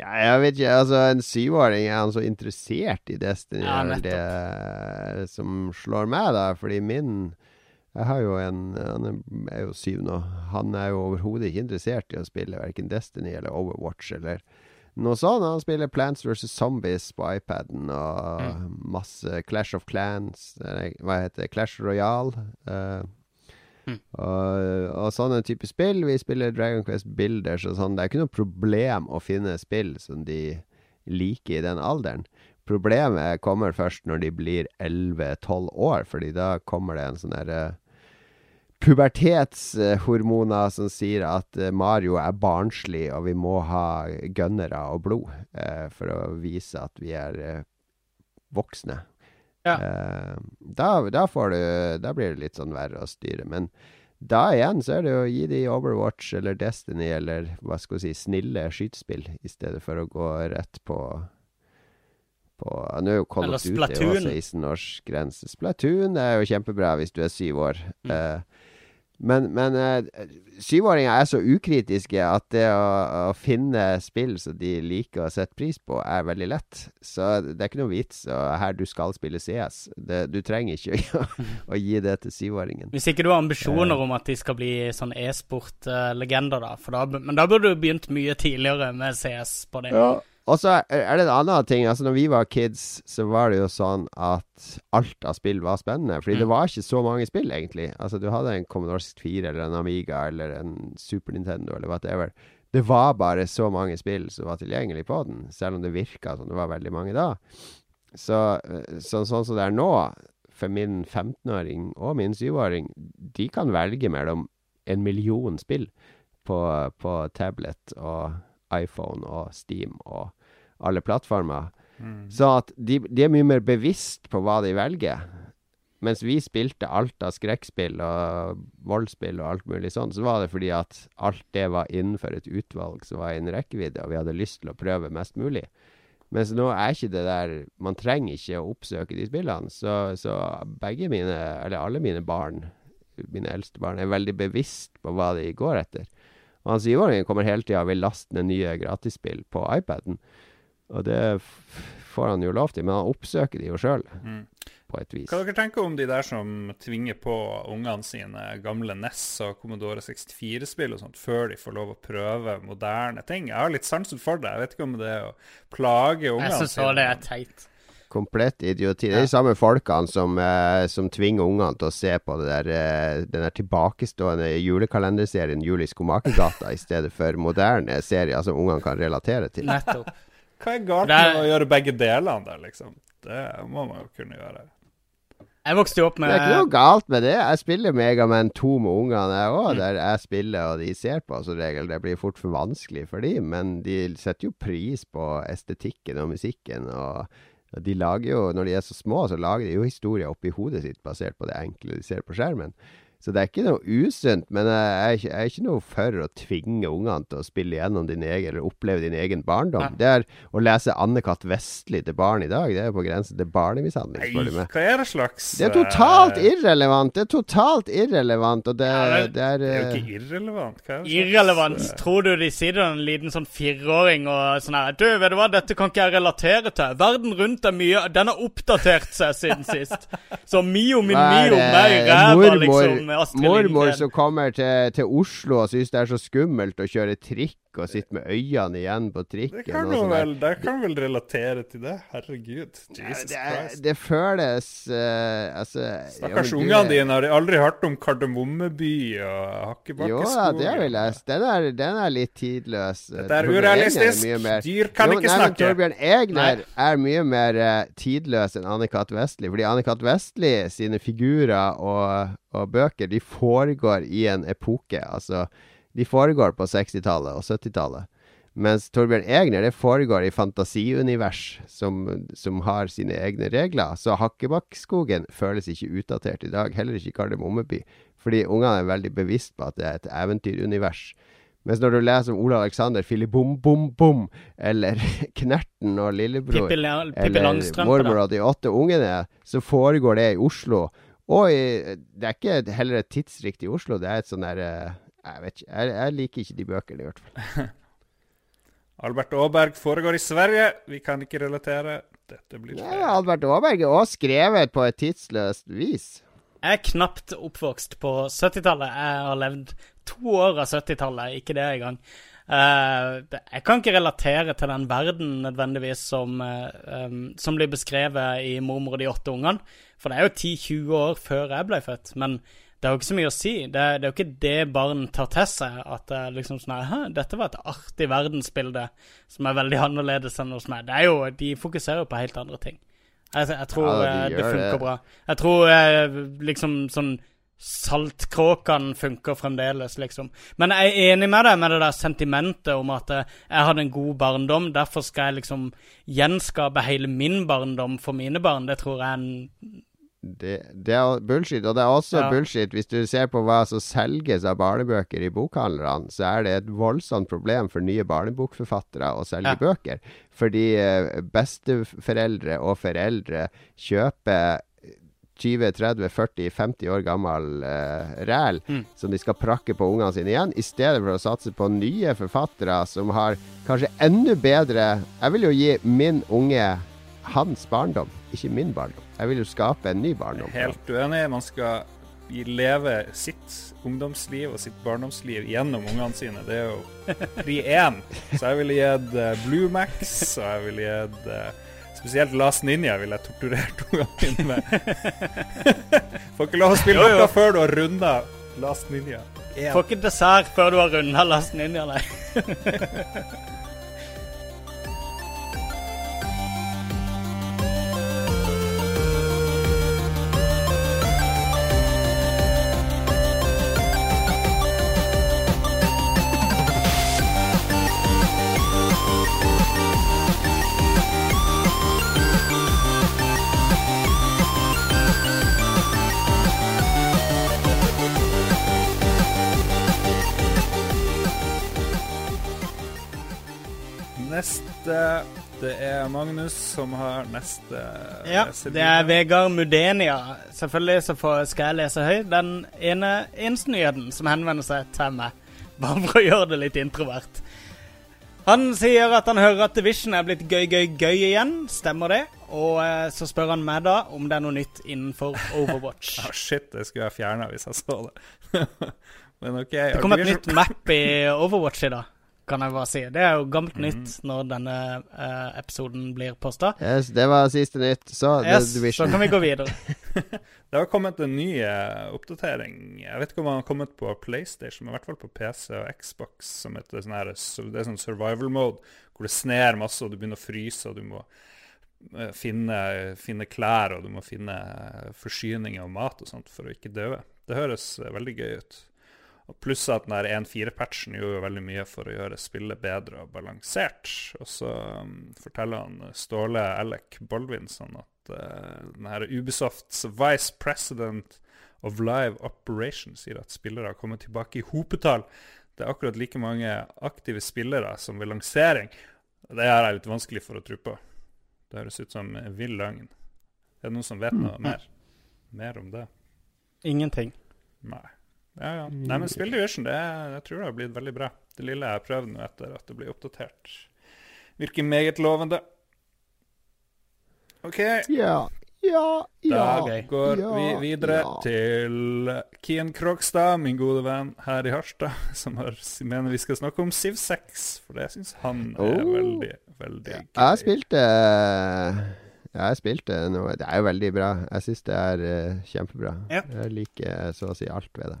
[SPEAKER 2] Ja, jeg vet ikke. altså En syvåring er han så interessert i Destiny. Ja, er det som slår meg, da. Fordi min Jeg har jo en Han er jo syv nå. Han er jo overhodet ikke interessert i å spille verken Destiny eller Overwatch eller noe sånt. Han spiller Plants vs. Zombies på iPaden og mm. masse Clash of Clans Hva heter det? Clash Royale. Uh, Mm. Og, og, sånne type spill. Vi spiller Dragon Quest Builders og sånn. Det er ikke noe problem å finne spill som de liker i den alderen. Problemet kommer først når de blir 11-12 år, fordi da kommer det en sånn derre pubertetshormoner som sier at uh, Mario er barnslig, og vi må ha gønnere og blod eh, for å vise at vi er eh, voksne. Ja. Uh, da, da, får du Da blir det litt sånn verre å styre. Men da igjen så er det jo å gi de Overwatch eller Destiny eller hva skal vi si, snille skytespill, i stedet for å gå rett på på Nå er jo Call of Duty
[SPEAKER 4] Splatoon.
[SPEAKER 2] 16-årsgrense. Splatoon er jo kjempebra hvis du er syv år.
[SPEAKER 4] Mm.
[SPEAKER 2] Eh, men men uh, syvåringer er så ukritiske at det å, å finne spill som de liker å sette pris på, er veldig lett. Så det er ikke noe vits og her du skal spille CS. Det, du trenger ikke å, å gi det til syvåringen.
[SPEAKER 4] Hvis ikke du har ambisjoner om at de skal bli sånn e-sport-legender, da. Da. Men da burde du begynt mye tidligere med CS på det.
[SPEAKER 2] Ja. Og så er det en annen ting. Altså Når vi var kids, så var det jo sånn at alt av spill var spennende. Fordi det
[SPEAKER 4] Mm.
[SPEAKER 2] var ikke så mange spill, egentlig. Altså Du hadde en Commodore 64 eller en Amiga eller en Super Nintendo eller whatever. Det var bare så mange spill som var tilgjengelig på den, selv om det virka som det var veldig mange da. Så, eh, så sånn som det er nå, for min 15-åring og min 7-åring, de kan velge mellom en million spill på, på tablet og iPhone og Steam og alle plattformer.
[SPEAKER 3] Mm.
[SPEAKER 2] Så at de, de er mye mer bevisst på hva de velger. Mens vi spilte alt av skrekkspill og voldsspill og alt mulig sånn, så var det fordi at alt det var innenfor et utvalg som var innen rekkevidde, og vi hadde lyst til å prøve mest mulig. Mens nå er ikke det der Man trenger ikke å oppsøke de spillene. Så, så begge mine, eller alle mine barn, mine eldste barn, er veldig bevisst på hva de går etter. Og han syvåringen kommer hele tida og vil laste ned nye gratisspill på iPaden. Og det får han jo lov til, men han oppsøker de jo sjøl,
[SPEAKER 3] Mm.
[SPEAKER 2] på et vis.
[SPEAKER 3] Hva dere tenker om de der som tvinger på ungene sine gamle NES og Commodore 64-spill og sånt, før de får lov å prøve moderne ting? Jeg har litt sansen for det. Jeg vet ikke om det er å plage ungene
[SPEAKER 4] Jeg syns det er teit.
[SPEAKER 2] Komplett idioti. Det er de samme folkene som, eh, som tvinger ungene til å se på det der, eh, den der tilbakestående julekalenderserien Juli Skomakergata i stedet for moderne serier som ungene kan relatere til.
[SPEAKER 4] Nettopp.
[SPEAKER 3] Hva er galt med å gjøre begge delene der, liksom? Det må man jo kunne gjøre.
[SPEAKER 4] Jeg vokste jo opp med Det
[SPEAKER 2] er ikke noe galt med det. Jeg spiller Megaman 2 med ungene, jeg òg.
[SPEAKER 4] Mm.
[SPEAKER 2] Der jeg spiller og de ser på som regel. Det blir fort for vanskelig for dem, men de setter jo pris på estetikken og musikken. Og de lager jo, når de er så små, så lager de jo historier oppi hodet sitt basert på det enkle de ser på skjermen. Så det er ikke noe usunt, men jeg er ikke, jeg er ikke noe for å tvinge ungene til å spille gjennom din egen, eller oppleve din egen barndom.
[SPEAKER 4] Nei.
[SPEAKER 2] Det er å lese Anne-Kat. Vestli til barn i dag, det er på grensen til barnemishandling, spør du meg.
[SPEAKER 3] hva er det slags
[SPEAKER 2] Det er totalt
[SPEAKER 3] eh,
[SPEAKER 2] irrelevant! Det er totalt irrelevant, og det,
[SPEAKER 4] Ja, det-
[SPEAKER 2] det er
[SPEAKER 3] Det er jo
[SPEAKER 2] eh,
[SPEAKER 3] ikke irrelevant. Hva er det slags,
[SPEAKER 4] Irrelevant.
[SPEAKER 3] eh,
[SPEAKER 4] Tror du de sier en liten sånn fireåring og sånn her Du, vet du hva, dette kan ikke jeg relatere til. Verden rundt er mye Den har oppdatert seg siden sist. Så Mio min Mio, meg i ræva, liksom. Med Astrid
[SPEAKER 2] mormor
[SPEAKER 4] Lindgren.
[SPEAKER 2] som kommer til, til Oslo og syns det er så skummelt å kjøre trikk og sitte med øynene igjen på
[SPEAKER 3] Det
[SPEAKER 2] trikken.
[SPEAKER 3] kan
[SPEAKER 2] og
[SPEAKER 3] jo
[SPEAKER 2] sånn
[SPEAKER 3] vel, det kan vel relatere til det. Herregud. Jesus
[SPEAKER 2] det,
[SPEAKER 3] Christ.
[SPEAKER 2] det føles uh, Altså
[SPEAKER 3] Stakkars ungene dine har aldri hørt om Kardemommeby og
[SPEAKER 2] Jo da, det jeg. Den er, den er litt tidløs.
[SPEAKER 3] Dette er urealistisk.
[SPEAKER 2] Er mer-
[SPEAKER 3] Dyr kan
[SPEAKER 2] Jo,
[SPEAKER 3] ikke
[SPEAKER 2] nei,
[SPEAKER 3] snakke.
[SPEAKER 2] Torbjørn Egner er mye mer uh, tidløs enn Anne-Kat. Vestli. Fordi Anne-Kat. Vestli sine figurer og, og bøker De foregår i en epoke. Altså, de foregår på 60-tallet og 70-tallet. Mens Torbjørn Egner det foregår i fantasiunivers som, som har sine egne regler. Så Hakkebakkskogen føles ikke utdatert i dag. Heller ikke Kardemommeby. Fordi ungene er veldig bevisst på at det er et eventyrunivers. Mens når du leser om Ole Alexander Filibom-bom-bom, eller Knerten og Lillebror,
[SPEAKER 4] Pippi, La- Pippi
[SPEAKER 2] eller Mormor og de åtte ungene, så foregår det i Oslo. Og i, det er ikke heller et tidsriktig Oslo, det er et sånn der eh, Jeg vet ikke. Jeg, jeg liker ikke de bøkene, i hvert fall.
[SPEAKER 3] Albert Aaberg foregår i Sverige. Vi kan ikke relatere. Dette blir
[SPEAKER 2] Ja. Albert Aaberg er også skrevet på et tidsløst vis.
[SPEAKER 4] Jeg er knapt oppvokst på 70-tallet. Jeg har levd to år av 70-tallet, ikke det engang. Uh, jeg kan ikke relatere til den verden nødvendigvis som, eh, um, som blir beskrevet i 'Mormor og de åtte ungene'. For det er jo 10-20 år før jeg ble født. Men det er jo ikke så mye å si. Det, det er jo ikke det barn tar til seg. At det er liksom sånn «Hæ, Dette var et artig verdensbilde som er veldig annerledes enn hos meg. Det er jo, De fokuserer jo på helt andre ting. Jeg, jeg tror
[SPEAKER 2] Ja, de
[SPEAKER 4] eh, det funker
[SPEAKER 2] det.
[SPEAKER 4] bra. Jeg tror eh, liksom sånn Saltkråkene funker fremdeles, liksom. Men jeg er enig med deg med det der sentimentet om at eh, jeg hadde en god barndom, derfor skal jeg liksom gjenskape hele min barndom for mine barn. Det tror jeg er en
[SPEAKER 2] Det, det er bullshit. Og det er også
[SPEAKER 4] Ja.
[SPEAKER 2] bullshit hvis du ser på hva som selges av barnebøker i bokhandlerne, så er det et voldsomt problem for nye barnebokforfattere å selge
[SPEAKER 4] Ja.
[SPEAKER 2] bøker. Fordi eh, besteforeldre og foreldre kjøper 20-30-40-50 år gammel uh, ræl
[SPEAKER 4] Mm.
[SPEAKER 2] som de skal prakke på ungene sine igjen, i stedet for å satse på nye forfattere som har kanskje enda bedre Jeg vil jo gi min unge hans barndom, ikke min barndom. Jeg vil jo skape en ny barndom.
[SPEAKER 3] Helt uenig. Man skal leve sitt ungdomsliv og sitt barndomsliv gjennom ungene sine. Det er jo pri én. Så jeg ville gitt eh, Blue Max, og jeg ville gitt eh, Spesielt Last Ninja ville jeg torturert ungene mine med. Får ikke lov å spille noe før du har runda Last Ninja.
[SPEAKER 4] Får ikke dessert før du har runda Last Ninja, nei.
[SPEAKER 3] Neste Det er Magnus som har neste
[SPEAKER 4] Ja,
[SPEAKER 3] leselinje.
[SPEAKER 4] det er Vegard Mudenia. Selvfølgelig så får, skal jeg lese høyt den ene eneste nyheten som henvender seg til meg. Bare for å gjøre det litt introvert. Han sier at han hører at Division er blitt gøy, gøy, gøy igjen. Stemmer det? Og eh, så spør han meg da om det er noe nytt innenfor Overwatch.
[SPEAKER 3] Ah, shit, det skulle jeg fjerna hvis jeg så det. Men OK.
[SPEAKER 4] Det kom et nytt map i Overwatch i dag, kan jeg bare si. Det er jo gammelt
[SPEAKER 3] mm.
[SPEAKER 4] nytt når denne uh, episoden blir posta.
[SPEAKER 2] Yes, det var siste nytt. Så The
[SPEAKER 4] Yes, så kan vi gå videre.
[SPEAKER 3] Det har kommet en ny uh, oppdatering. Jeg vet ikke om den har kommet på PlayStation, men i hvert fall på PC og Xbox. Som heter sånn her, det er sånn survival mode, hvor det sner masse, og du begynner å fryse, og du må eh, finne, finne klær, og du må finne forsyninger og mat og sånt for å ikke dø. Det høres veldig gøy ut. Og Pluss at den der 1.4-patchen gjorde jo veldig mye for å gjøre spillet bedre og balansert. Og så um, forteller han Ståle Alec Baldwin sånn at uh, den her Ubisofts vice president of live operation sier at spillere har kommet tilbake i hopetall. Det er akkurat like mange aktive spillere som ved lansering. Det er jeg litt vanskelig for å tro på. Det høres ut som vill løgn. Er det noen som vet noe mer? Mer om det?
[SPEAKER 4] Ingenting.
[SPEAKER 3] Nei. Ja, ja. Nei, men Spill Division, det, jeg tror det har blitt veldig bra. Det lille jeg har prøvd nå etter at det blir oppdatert, virker meget lovende. OK,
[SPEAKER 2] Ja, ja, ja.
[SPEAKER 4] Da
[SPEAKER 3] går
[SPEAKER 2] ja,
[SPEAKER 3] vi videre
[SPEAKER 2] ja.
[SPEAKER 3] til Kian Krogstad, min gode venn her i Harstad, som har, mener vi skal snakke om Siv 6, for det syns han er
[SPEAKER 2] Oh.
[SPEAKER 3] veldig, veldig gøy.
[SPEAKER 2] Jeg spilte Jeg spilte noe Det er jo veldig bra. Jeg syns det er uh, kjempebra.
[SPEAKER 4] Ja.
[SPEAKER 2] Jeg liker så å si alt ved det.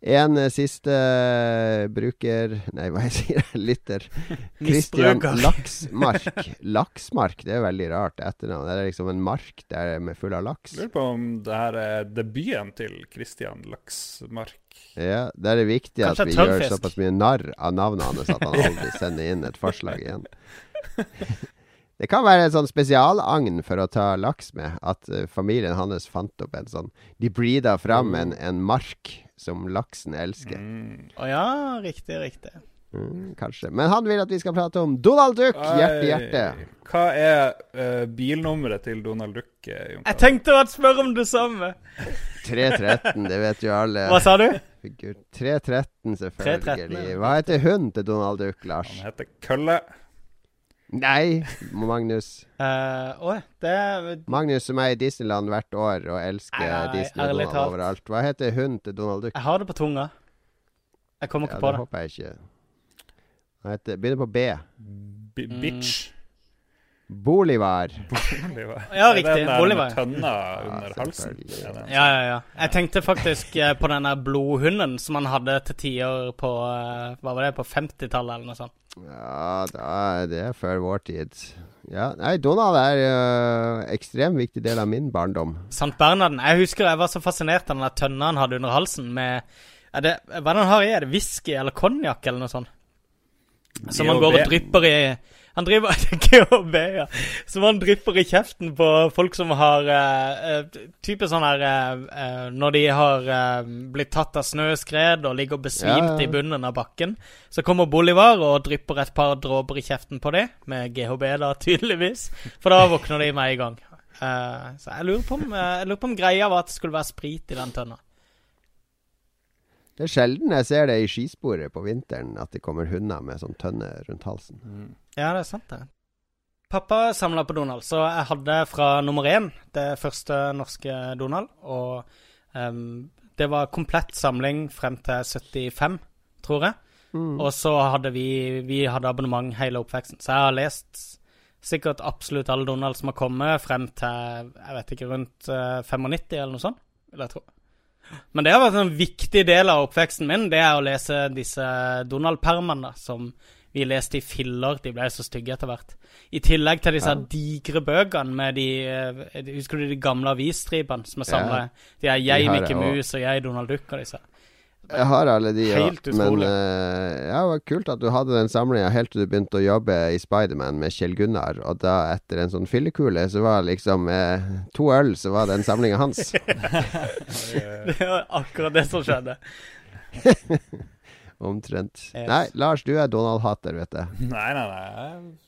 [SPEAKER 2] En eh, siste bruker Nei, hva jeg sier jeg? Lytter. Christian Laksmark. Laksmark, det er veldig rart etternavn. Det er liksom en mark der med full av laks.
[SPEAKER 3] Lurer på om det her er debuten til Christian Laksmark.
[SPEAKER 2] Ja, Da er det viktig at vi gjør såpass mye narr av navnet hans at han aldri sender inn et forslag igjen. Det kan være en sånn spesialagn for å ta laks med. At eh, familien hans fant opp en sånn De breeda fram en, en mark som laksen elsker.
[SPEAKER 3] Mm.
[SPEAKER 4] oh, ja, riktig, riktig.
[SPEAKER 2] Mm, kanskje. Men han vil at vi skal prate om Donald Duck! Hjerte, hjerte.
[SPEAKER 3] Hva er uh, bilnummeret til Donald Duck? eh, Jon
[SPEAKER 4] Jeg tenkte å spørre om det samme.
[SPEAKER 2] 313, det vet jo alle.
[SPEAKER 4] Hva sa du?
[SPEAKER 2] Gud, 313,
[SPEAKER 4] 313,
[SPEAKER 2] selvfølgelig.
[SPEAKER 4] ja.
[SPEAKER 2] Hva heter hunden til Donald Duck, Lars?
[SPEAKER 3] Han heter Kølle.
[SPEAKER 2] Nei, Magnus.
[SPEAKER 4] uh, Å, det er
[SPEAKER 2] Magnus som er i Disneyland hvert år og elsker
[SPEAKER 4] Nei, nei,
[SPEAKER 2] Disney og Donald
[SPEAKER 4] talt.
[SPEAKER 2] overalt. Hva heter hunden til Donald Duck?
[SPEAKER 4] Jeg har det på tunga. Jeg kommer
[SPEAKER 2] Ja,
[SPEAKER 4] ikke på
[SPEAKER 2] det
[SPEAKER 4] det.
[SPEAKER 2] håper jeg ikke. Han heter, begynner på B.
[SPEAKER 3] B
[SPEAKER 4] Mm.
[SPEAKER 3] bitch.
[SPEAKER 2] Bolivar.
[SPEAKER 3] Bolivar.
[SPEAKER 4] Ja, riktig.
[SPEAKER 3] den der
[SPEAKER 4] Bolivar.
[SPEAKER 3] med Tønna
[SPEAKER 2] Ja,
[SPEAKER 3] halsen. Er
[SPEAKER 4] Ja, ja, ja. Jeg tenkte faktisk eh, på den der blodhunden som han hadde til tider på eh, Hva var det, på 50-tallet eller noe sånt.
[SPEAKER 2] Ja, da, er det er før vår tid. Ja, nei, Donald er uh, ekstremt viktig del av min barndom.
[SPEAKER 4] Sant Bernharden. Jeg husker jeg var så fascinert av den der tønna han hadde under halsen med er det, Hva er det han har i? Er det whisky eller konjakk eller noe sånt? Som han går og drypper i Han driver GHB, ja. Som han drypper i kjeften på folk som har uh, Type sånn her uh, Når de har uh, blitt tatt av snøskred og ligger besvimt ja, ja. i bunnen av bakken, så kommer Bolivar og drypper et par dråper i kjeften på dem, med GHB, da, tydeligvis. For da våkner de med i gang. så jeg lurer, på om, jeg lurer på om greia var at det skulle være sprit i den tønna.
[SPEAKER 2] Det er sjelden jeg ser det i skisporet på vinteren, at det kommer hunder med sånn tønne rundt halsen. Mm.
[SPEAKER 4] Ja, det er sant, det. Pappa samla på Donald, så jeg hadde fra nummer én det første norske Donald. Og um, det var komplett samling frem til 75, tror jeg. Mm. Og så hadde vi, vi hadde abonnement hele oppveksten. Så jeg har lest sikkert absolutt alle Donald som har kommet frem til jeg vet ikke, rundt uh, 95 eller noe sånt, vil jeg tro. Men det har vært en viktig del av oppveksten min, det er å lese disse Donald-permene som vi leste i filler. De ble så stygge etter hvert. I tillegg til disse ja. digre bøkene med de eh, Husker du de gamle avisstripene som er samla? Ja. De er 'Jeg, Mikke Mus' og 'Jeg, Donald Duck' og disse.
[SPEAKER 2] Jeg har alle de, ja. Men uh, ja, det var kult at du hadde den samlinga helt til du begynte å jobbe i Spiderman med Kjell Gunnar. Og da, etter en sånn fyllekule, så var det liksom uh, to øl, så var den samlinga hans.
[SPEAKER 4] det var akkurat det som skjedde.
[SPEAKER 2] Omtrent. Yes. Nei, Lars, du er Donald-hater, vet
[SPEAKER 3] du. Nei, nei, nei.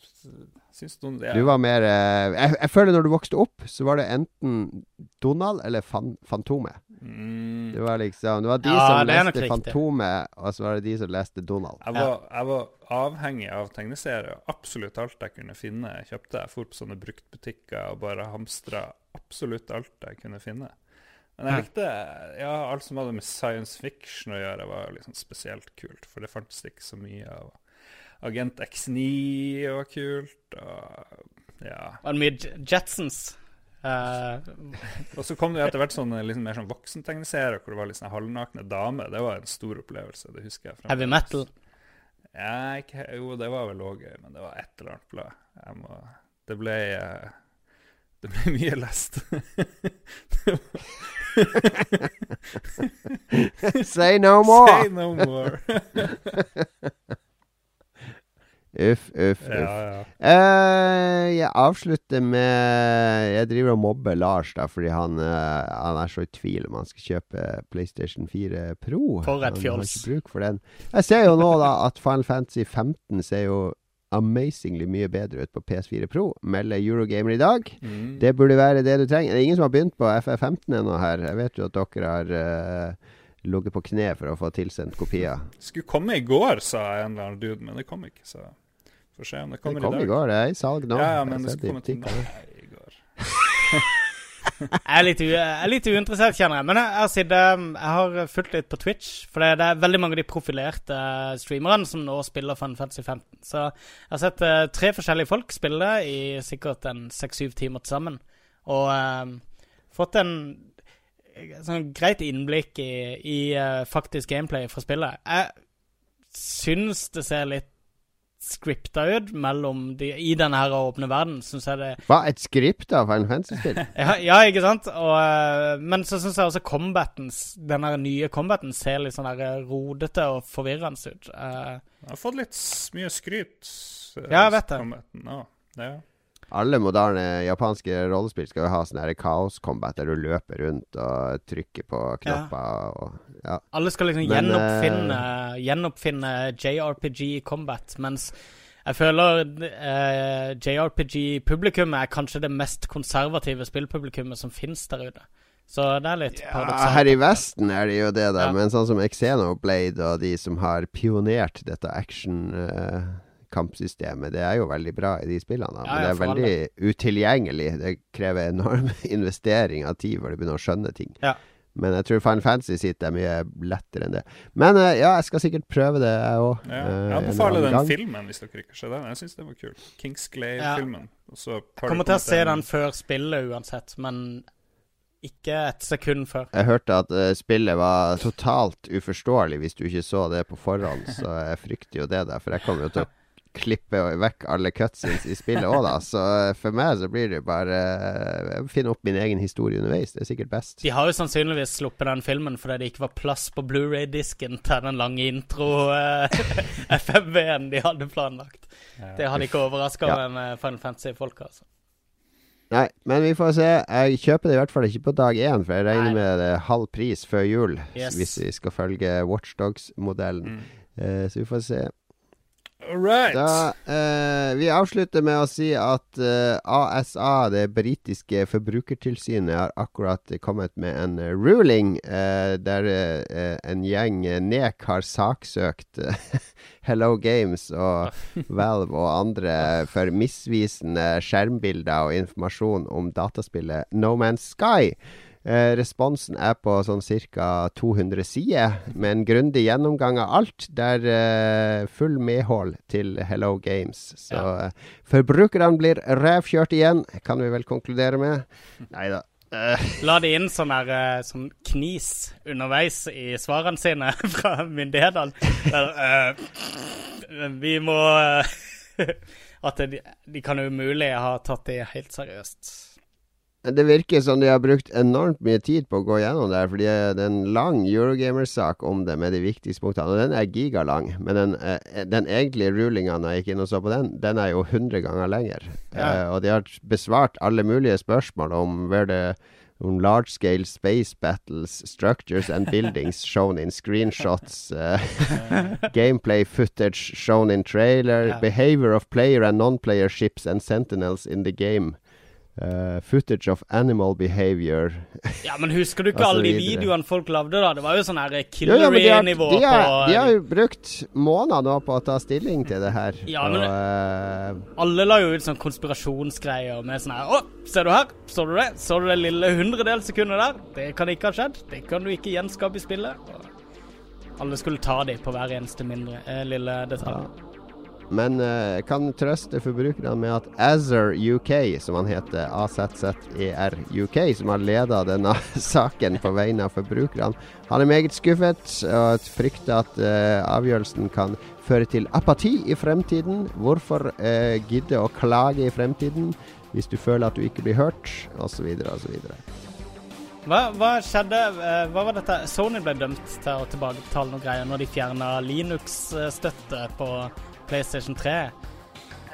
[SPEAKER 3] Syns
[SPEAKER 2] Donald, ja. Du var mer eh, jeg, jeg, føler når du vokste opp, så var det enten Donald eller fan, Fantomet. Mm. Det var liksom Det var de ja, som leste Fantomet, og så var det de som leste Donald.
[SPEAKER 3] Jeg var, jeg var avhengig av tegneserier. Absolutt alt jeg kunne finne, kjøpte jeg. fort på sånne bruktbutikker og bare hamstra absolutt alt jeg kunne finne. Men jeg likte ja, alt som hadde med science fiction å gjøre, var liksom spesielt kult. For det fantes ikke så mye av Agent X9 var kult. Og ja.
[SPEAKER 4] Var det mye Jetsons? Uh,
[SPEAKER 3] og så kom det etter hvert sånn, liksom mer sånn voksentegneserier hvor det var litt sånn halvnakne damer. Det var en stor opplevelse. det husker jeg. Fremdeles.
[SPEAKER 4] Heavy metal?
[SPEAKER 3] Ja, ikke, jo, det var vel òg gøy, men det var et eller annet blad. Må, det ble uh, Det ble mye lest.
[SPEAKER 2] Say no more!
[SPEAKER 3] Say no more.
[SPEAKER 2] Uff, uff, uff. Ja, ja. Uh, jeg avslutter med Jeg driver og mobber Lars da fordi han, uh, han, er så i tvil om han skal kjøpe PlayStation 4 Pro.
[SPEAKER 4] For et fjols.
[SPEAKER 2] Jeg ser jo nå da at Final Fantasy 15 ser jo amazingly mye bedre ut på PS4 Pro, melder Eurogamer i dag. Mm. Det burde være det du trenger. Det er ingen som har begynt på FF15 ennå her. Jeg vet jo at dere har uh, ligget på kne for å få tilsendt kopier.
[SPEAKER 3] Skulle komme i går, sa en eller annen dude, men det kom ikke. så... Får se om det kommer
[SPEAKER 2] det kom i dag. I går, det er i salg nå.
[SPEAKER 3] Ja, ja men det skulle komme til meg i går.
[SPEAKER 4] jeg, er litt, jeg er litt uinteressert, kjenner jeg. Men jeg, jeg har fulgt litt på Twitch. For det, er veldig mange av de profilerte streamerne som nå spiller Fun Fantasy 15. Så jeg har sett uh, tre forskjellige folk spille i sikkert en seks-syv timer til sammen. Og uh, fått en sånn greit innblikk i, i uh, faktisk gameplay fra spillet. Jeg syns det ser litt skripta ut mellom de, i denne her åpne verden, syns jeg det
[SPEAKER 2] Hva? Et skript av Final Fantasy-spill?
[SPEAKER 4] ja, ja, ikke sant? Og, uh, men så syns jeg også combaten, her nye combaten ser litt sånn der eh, rodete og forvirrende ut. Uh,
[SPEAKER 3] jeg har fått litt mye skryt.
[SPEAKER 4] Uh, ja, jeg vet det.
[SPEAKER 3] Ja, ja
[SPEAKER 2] alle moderne japanske rollespill skal jo ha sånn kaos-combat der du løper rundt og trykker på knapper. Ja. Og, ja.
[SPEAKER 4] Alle skal liksom Men, gjenoppfinne, uh, gjenoppfinne JRPG combat, mens jeg føler uh, JRPG-publikummet er kanskje det mest konservative spillpublikummet som finnes der ute. Så det er litt ja, paradoksalt.
[SPEAKER 2] Her i Vesten er det jo det, da. Ja. Men sånn som Xenoblade og de som har pionert dette action... Uh, kampsystemet. Det er jo veldig bra i de spillene, ja, men det er veldig alle. utilgjengelig. Det krever enorm investering av tid før du begynner å skjønne ting.
[SPEAKER 4] Ja.
[SPEAKER 2] Men jeg tror Final Fantasy sitt er mye lettere enn det. Men uh, ja, jeg skal sikkert prøve det, jeg òg.
[SPEAKER 3] Ja. Uh, jeg anbefaler den gang. filmen, hvis dere ikke ser den. Jeg syns den var kul. Kingsglaive-filmen.
[SPEAKER 4] Ja. Jeg kommer til å se den før spillet uansett, men ikke et sekund før.
[SPEAKER 2] Jeg hørte at uh, spillet var totalt uforståelig hvis du ikke så det på forhånd, så jeg frykter jo det der. For jeg kommer jo til å klippe vekk alle cutscenes i spillet òg, da. Så eh, for meg så blir det bare uh, finne opp min egen historie underveis. Det er sikkert best.
[SPEAKER 4] De har jo sannsynligvis sluppet den filmen fordi det ikke var plass på Blu-ray-disken til den lange intro-FMV-en uh, de hadde planlagt. Det hadde ikke overraska
[SPEAKER 2] Ja.
[SPEAKER 4] med Final Fantasy-folka. Altså.
[SPEAKER 2] Nei, men vi får se. Jeg kjøper det i hvert fall ikke på dag én, for jeg regner
[SPEAKER 4] Nei.
[SPEAKER 2] med det er halv pris før jul.
[SPEAKER 4] Yes.
[SPEAKER 2] Hvis vi skal følge Watchdogs-modellen. Eh, så vi får se.
[SPEAKER 3] Right.
[SPEAKER 2] Da, eh, vi avslutter med å si at eh, ASA, det britiske forbrukertilsynet, har akkurat kommet med en ruling eh, der eh, en gjeng eh, NEK har saksøkt Hello Games og Valve og andre for misvisende skjermbilder og informasjon om dataspillet No Man's Sky. Eh, responsen er på sånn ca. 200 sider, med en grundig gjennomgang av alt, der eh, full medhold til Hello Games. Så
[SPEAKER 4] Ja.
[SPEAKER 2] eh, forbrukerne blir revkjørt igjen, kan vi vel konkludere med. Nei da. Eh,
[SPEAKER 4] La de inn sånn der, eh, sånn knis underveis i svarene sine fra myndighetene. Eh, vi må At de, de kan umulig ha tatt det helt seriøst.
[SPEAKER 2] Det virker som de har brukt enormt mye tid på å gå gjennom det, her, fordi det er en lang Eurogamer-sak om det med de viktigste punktene. Og den er gigalang, men den, eh, den egentlige rulinga, når jeg gikk inn og så på den, den er jo 100 ganger lenger.
[SPEAKER 4] Ja.
[SPEAKER 2] Eh, og de har besvart alle mulige spørsmål om where the om large scale space battles, structures and buildings shown in screenshots, uh, gameplay footage shown in trailer,
[SPEAKER 4] yeah.
[SPEAKER 2] behavior of player and non-player ships and sentinels in the game. Uh, footage of animal behavior.
[SPEAKER 4] Ja, men husker du ikke alle de videoene folk lagde, da? Det var jo sånn her
[SPEAKER 2] ja, men
[SPEAKER 4] Killery-nivå
[SPEAKER 2] ja, ja,
[SPEAKER 4] på
[SPEAKER 2] de har jo brukt måneder nå på å ta stilling til det her.
[SPEAKER 4] Ja, men-
[SPEAKER 2] og, uh,
[SPEAKER 4] Alle la jo ut sånn konspirasjonsgreier med sånn her Å, ser du her? Så du det? Så du det lille hundredelssekundet der? Det kan ikke ha skjedd. Det kan du ikke gjenskape i spillet. Og alle skulle ta de på hver eneste mindre eh, lille detalj.
[SPEAKER 2] Men eh, jeg kan trøste forbrukerne med at Azzer UK, som han heter, AZZER UK, som har leda denne saken på vegne av forbrukerne, han er meget skuffet og frykter at eh, avgjørelsen kan føre til apati i fremtiden. Hvorfor eh, gidde å klage i fremtiden hvis du føler at du ikke blir hørt, osv., osv.
[SPEAKER 4] Hva, hva skjedde Hva var dette? Sony ble dømt til å tilbakebetale noe greier når de fjerna Linux-støtte på PlayStation 3.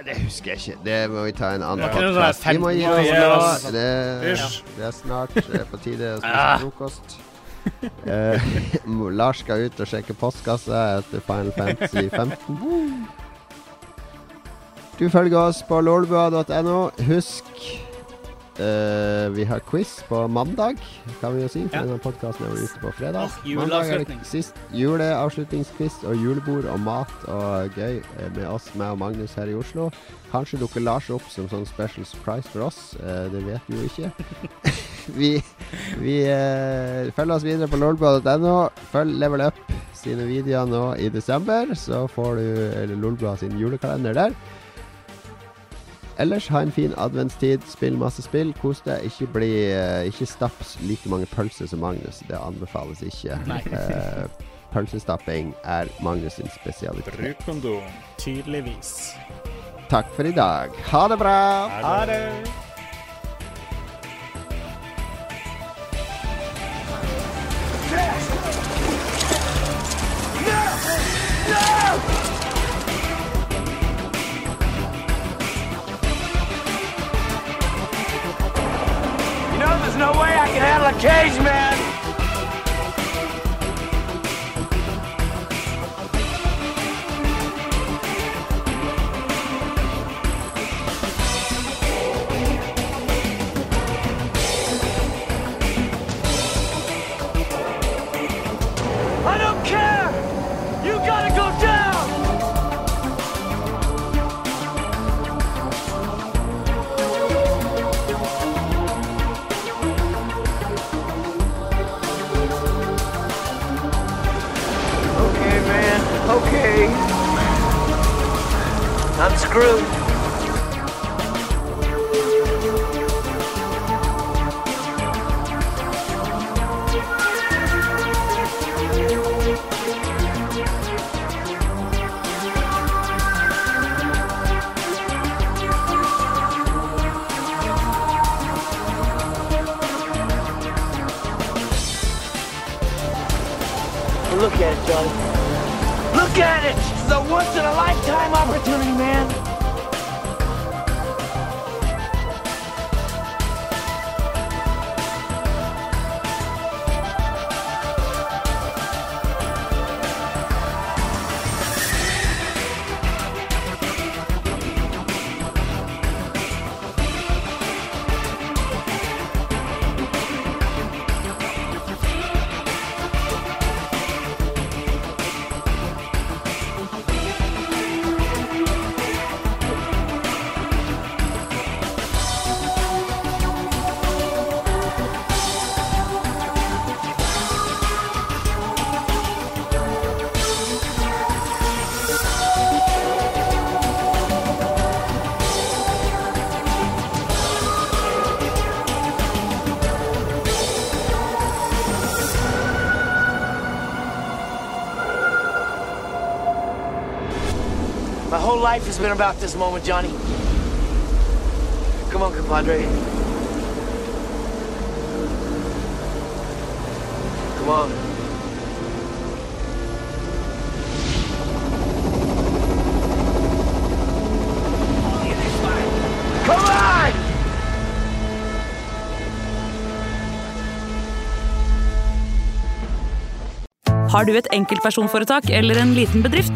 [SPEAKER 2] Det husker jeg ikke. Det må vi ta en annen
[SPEAKER 4] sånn
[SPEAKER 2] Vi må gi oss nå.
[SPEAKER 3] siden?
[SPEAKER 2] Det, det er snart eh, på tide å spise
[SPEAKER 4] Ah.
[SPEAKER 2] frokost. Uh, Lars skal ut og sjekke postkassa etter Final Fantasy 15. Du følger oss på lolbua.no. Husk eh, vi har quiz på mandag, kan vi jo si. For
[SPEAKER 4] Ja.
[SPEAKER 2] denne podkasten er vel ute på fredag. Mandag er det sist juleavslutningsquiz og julebord og mat og gøy eh, med oss, meg og Magnus her i Oslo. Kanskje dukker Lars opp som sånn special surprise for oss. Uh, det vet vi jo ikke. vi vi uh, følger oss videre på lolbua.no. Følg Level Up sine videoer nå i desember, så får du Lolbua sin julekalender der. Ellers ha en fin adventstid. Spill masse spill. Kos deg. Ikke, bli, eh, ikke stapp like mange pølser som Magnus. Det anbefales ikke. Eh, pølsestapping er Magnus sin spesialitet.
[SPEAKER 3] Bruk kondom.
[SPEAKER 4] Tydeligvis.
[SPEAKER 2] Takk for i dag. Ha det bra!
[SPEAKER 4] Ha det.
[SPEAKER 1] No! know, no way I can handle a cage, man. I don't care. I'm screwed. Look at it, Johnny. Look at it! is a once in a lifetime opportunity, man. Has been about this moment, Johnny. Come on, compadre. Come on!
[SPEAKER 5] Har du et enkeltpersonforetak eller en liten bedrift?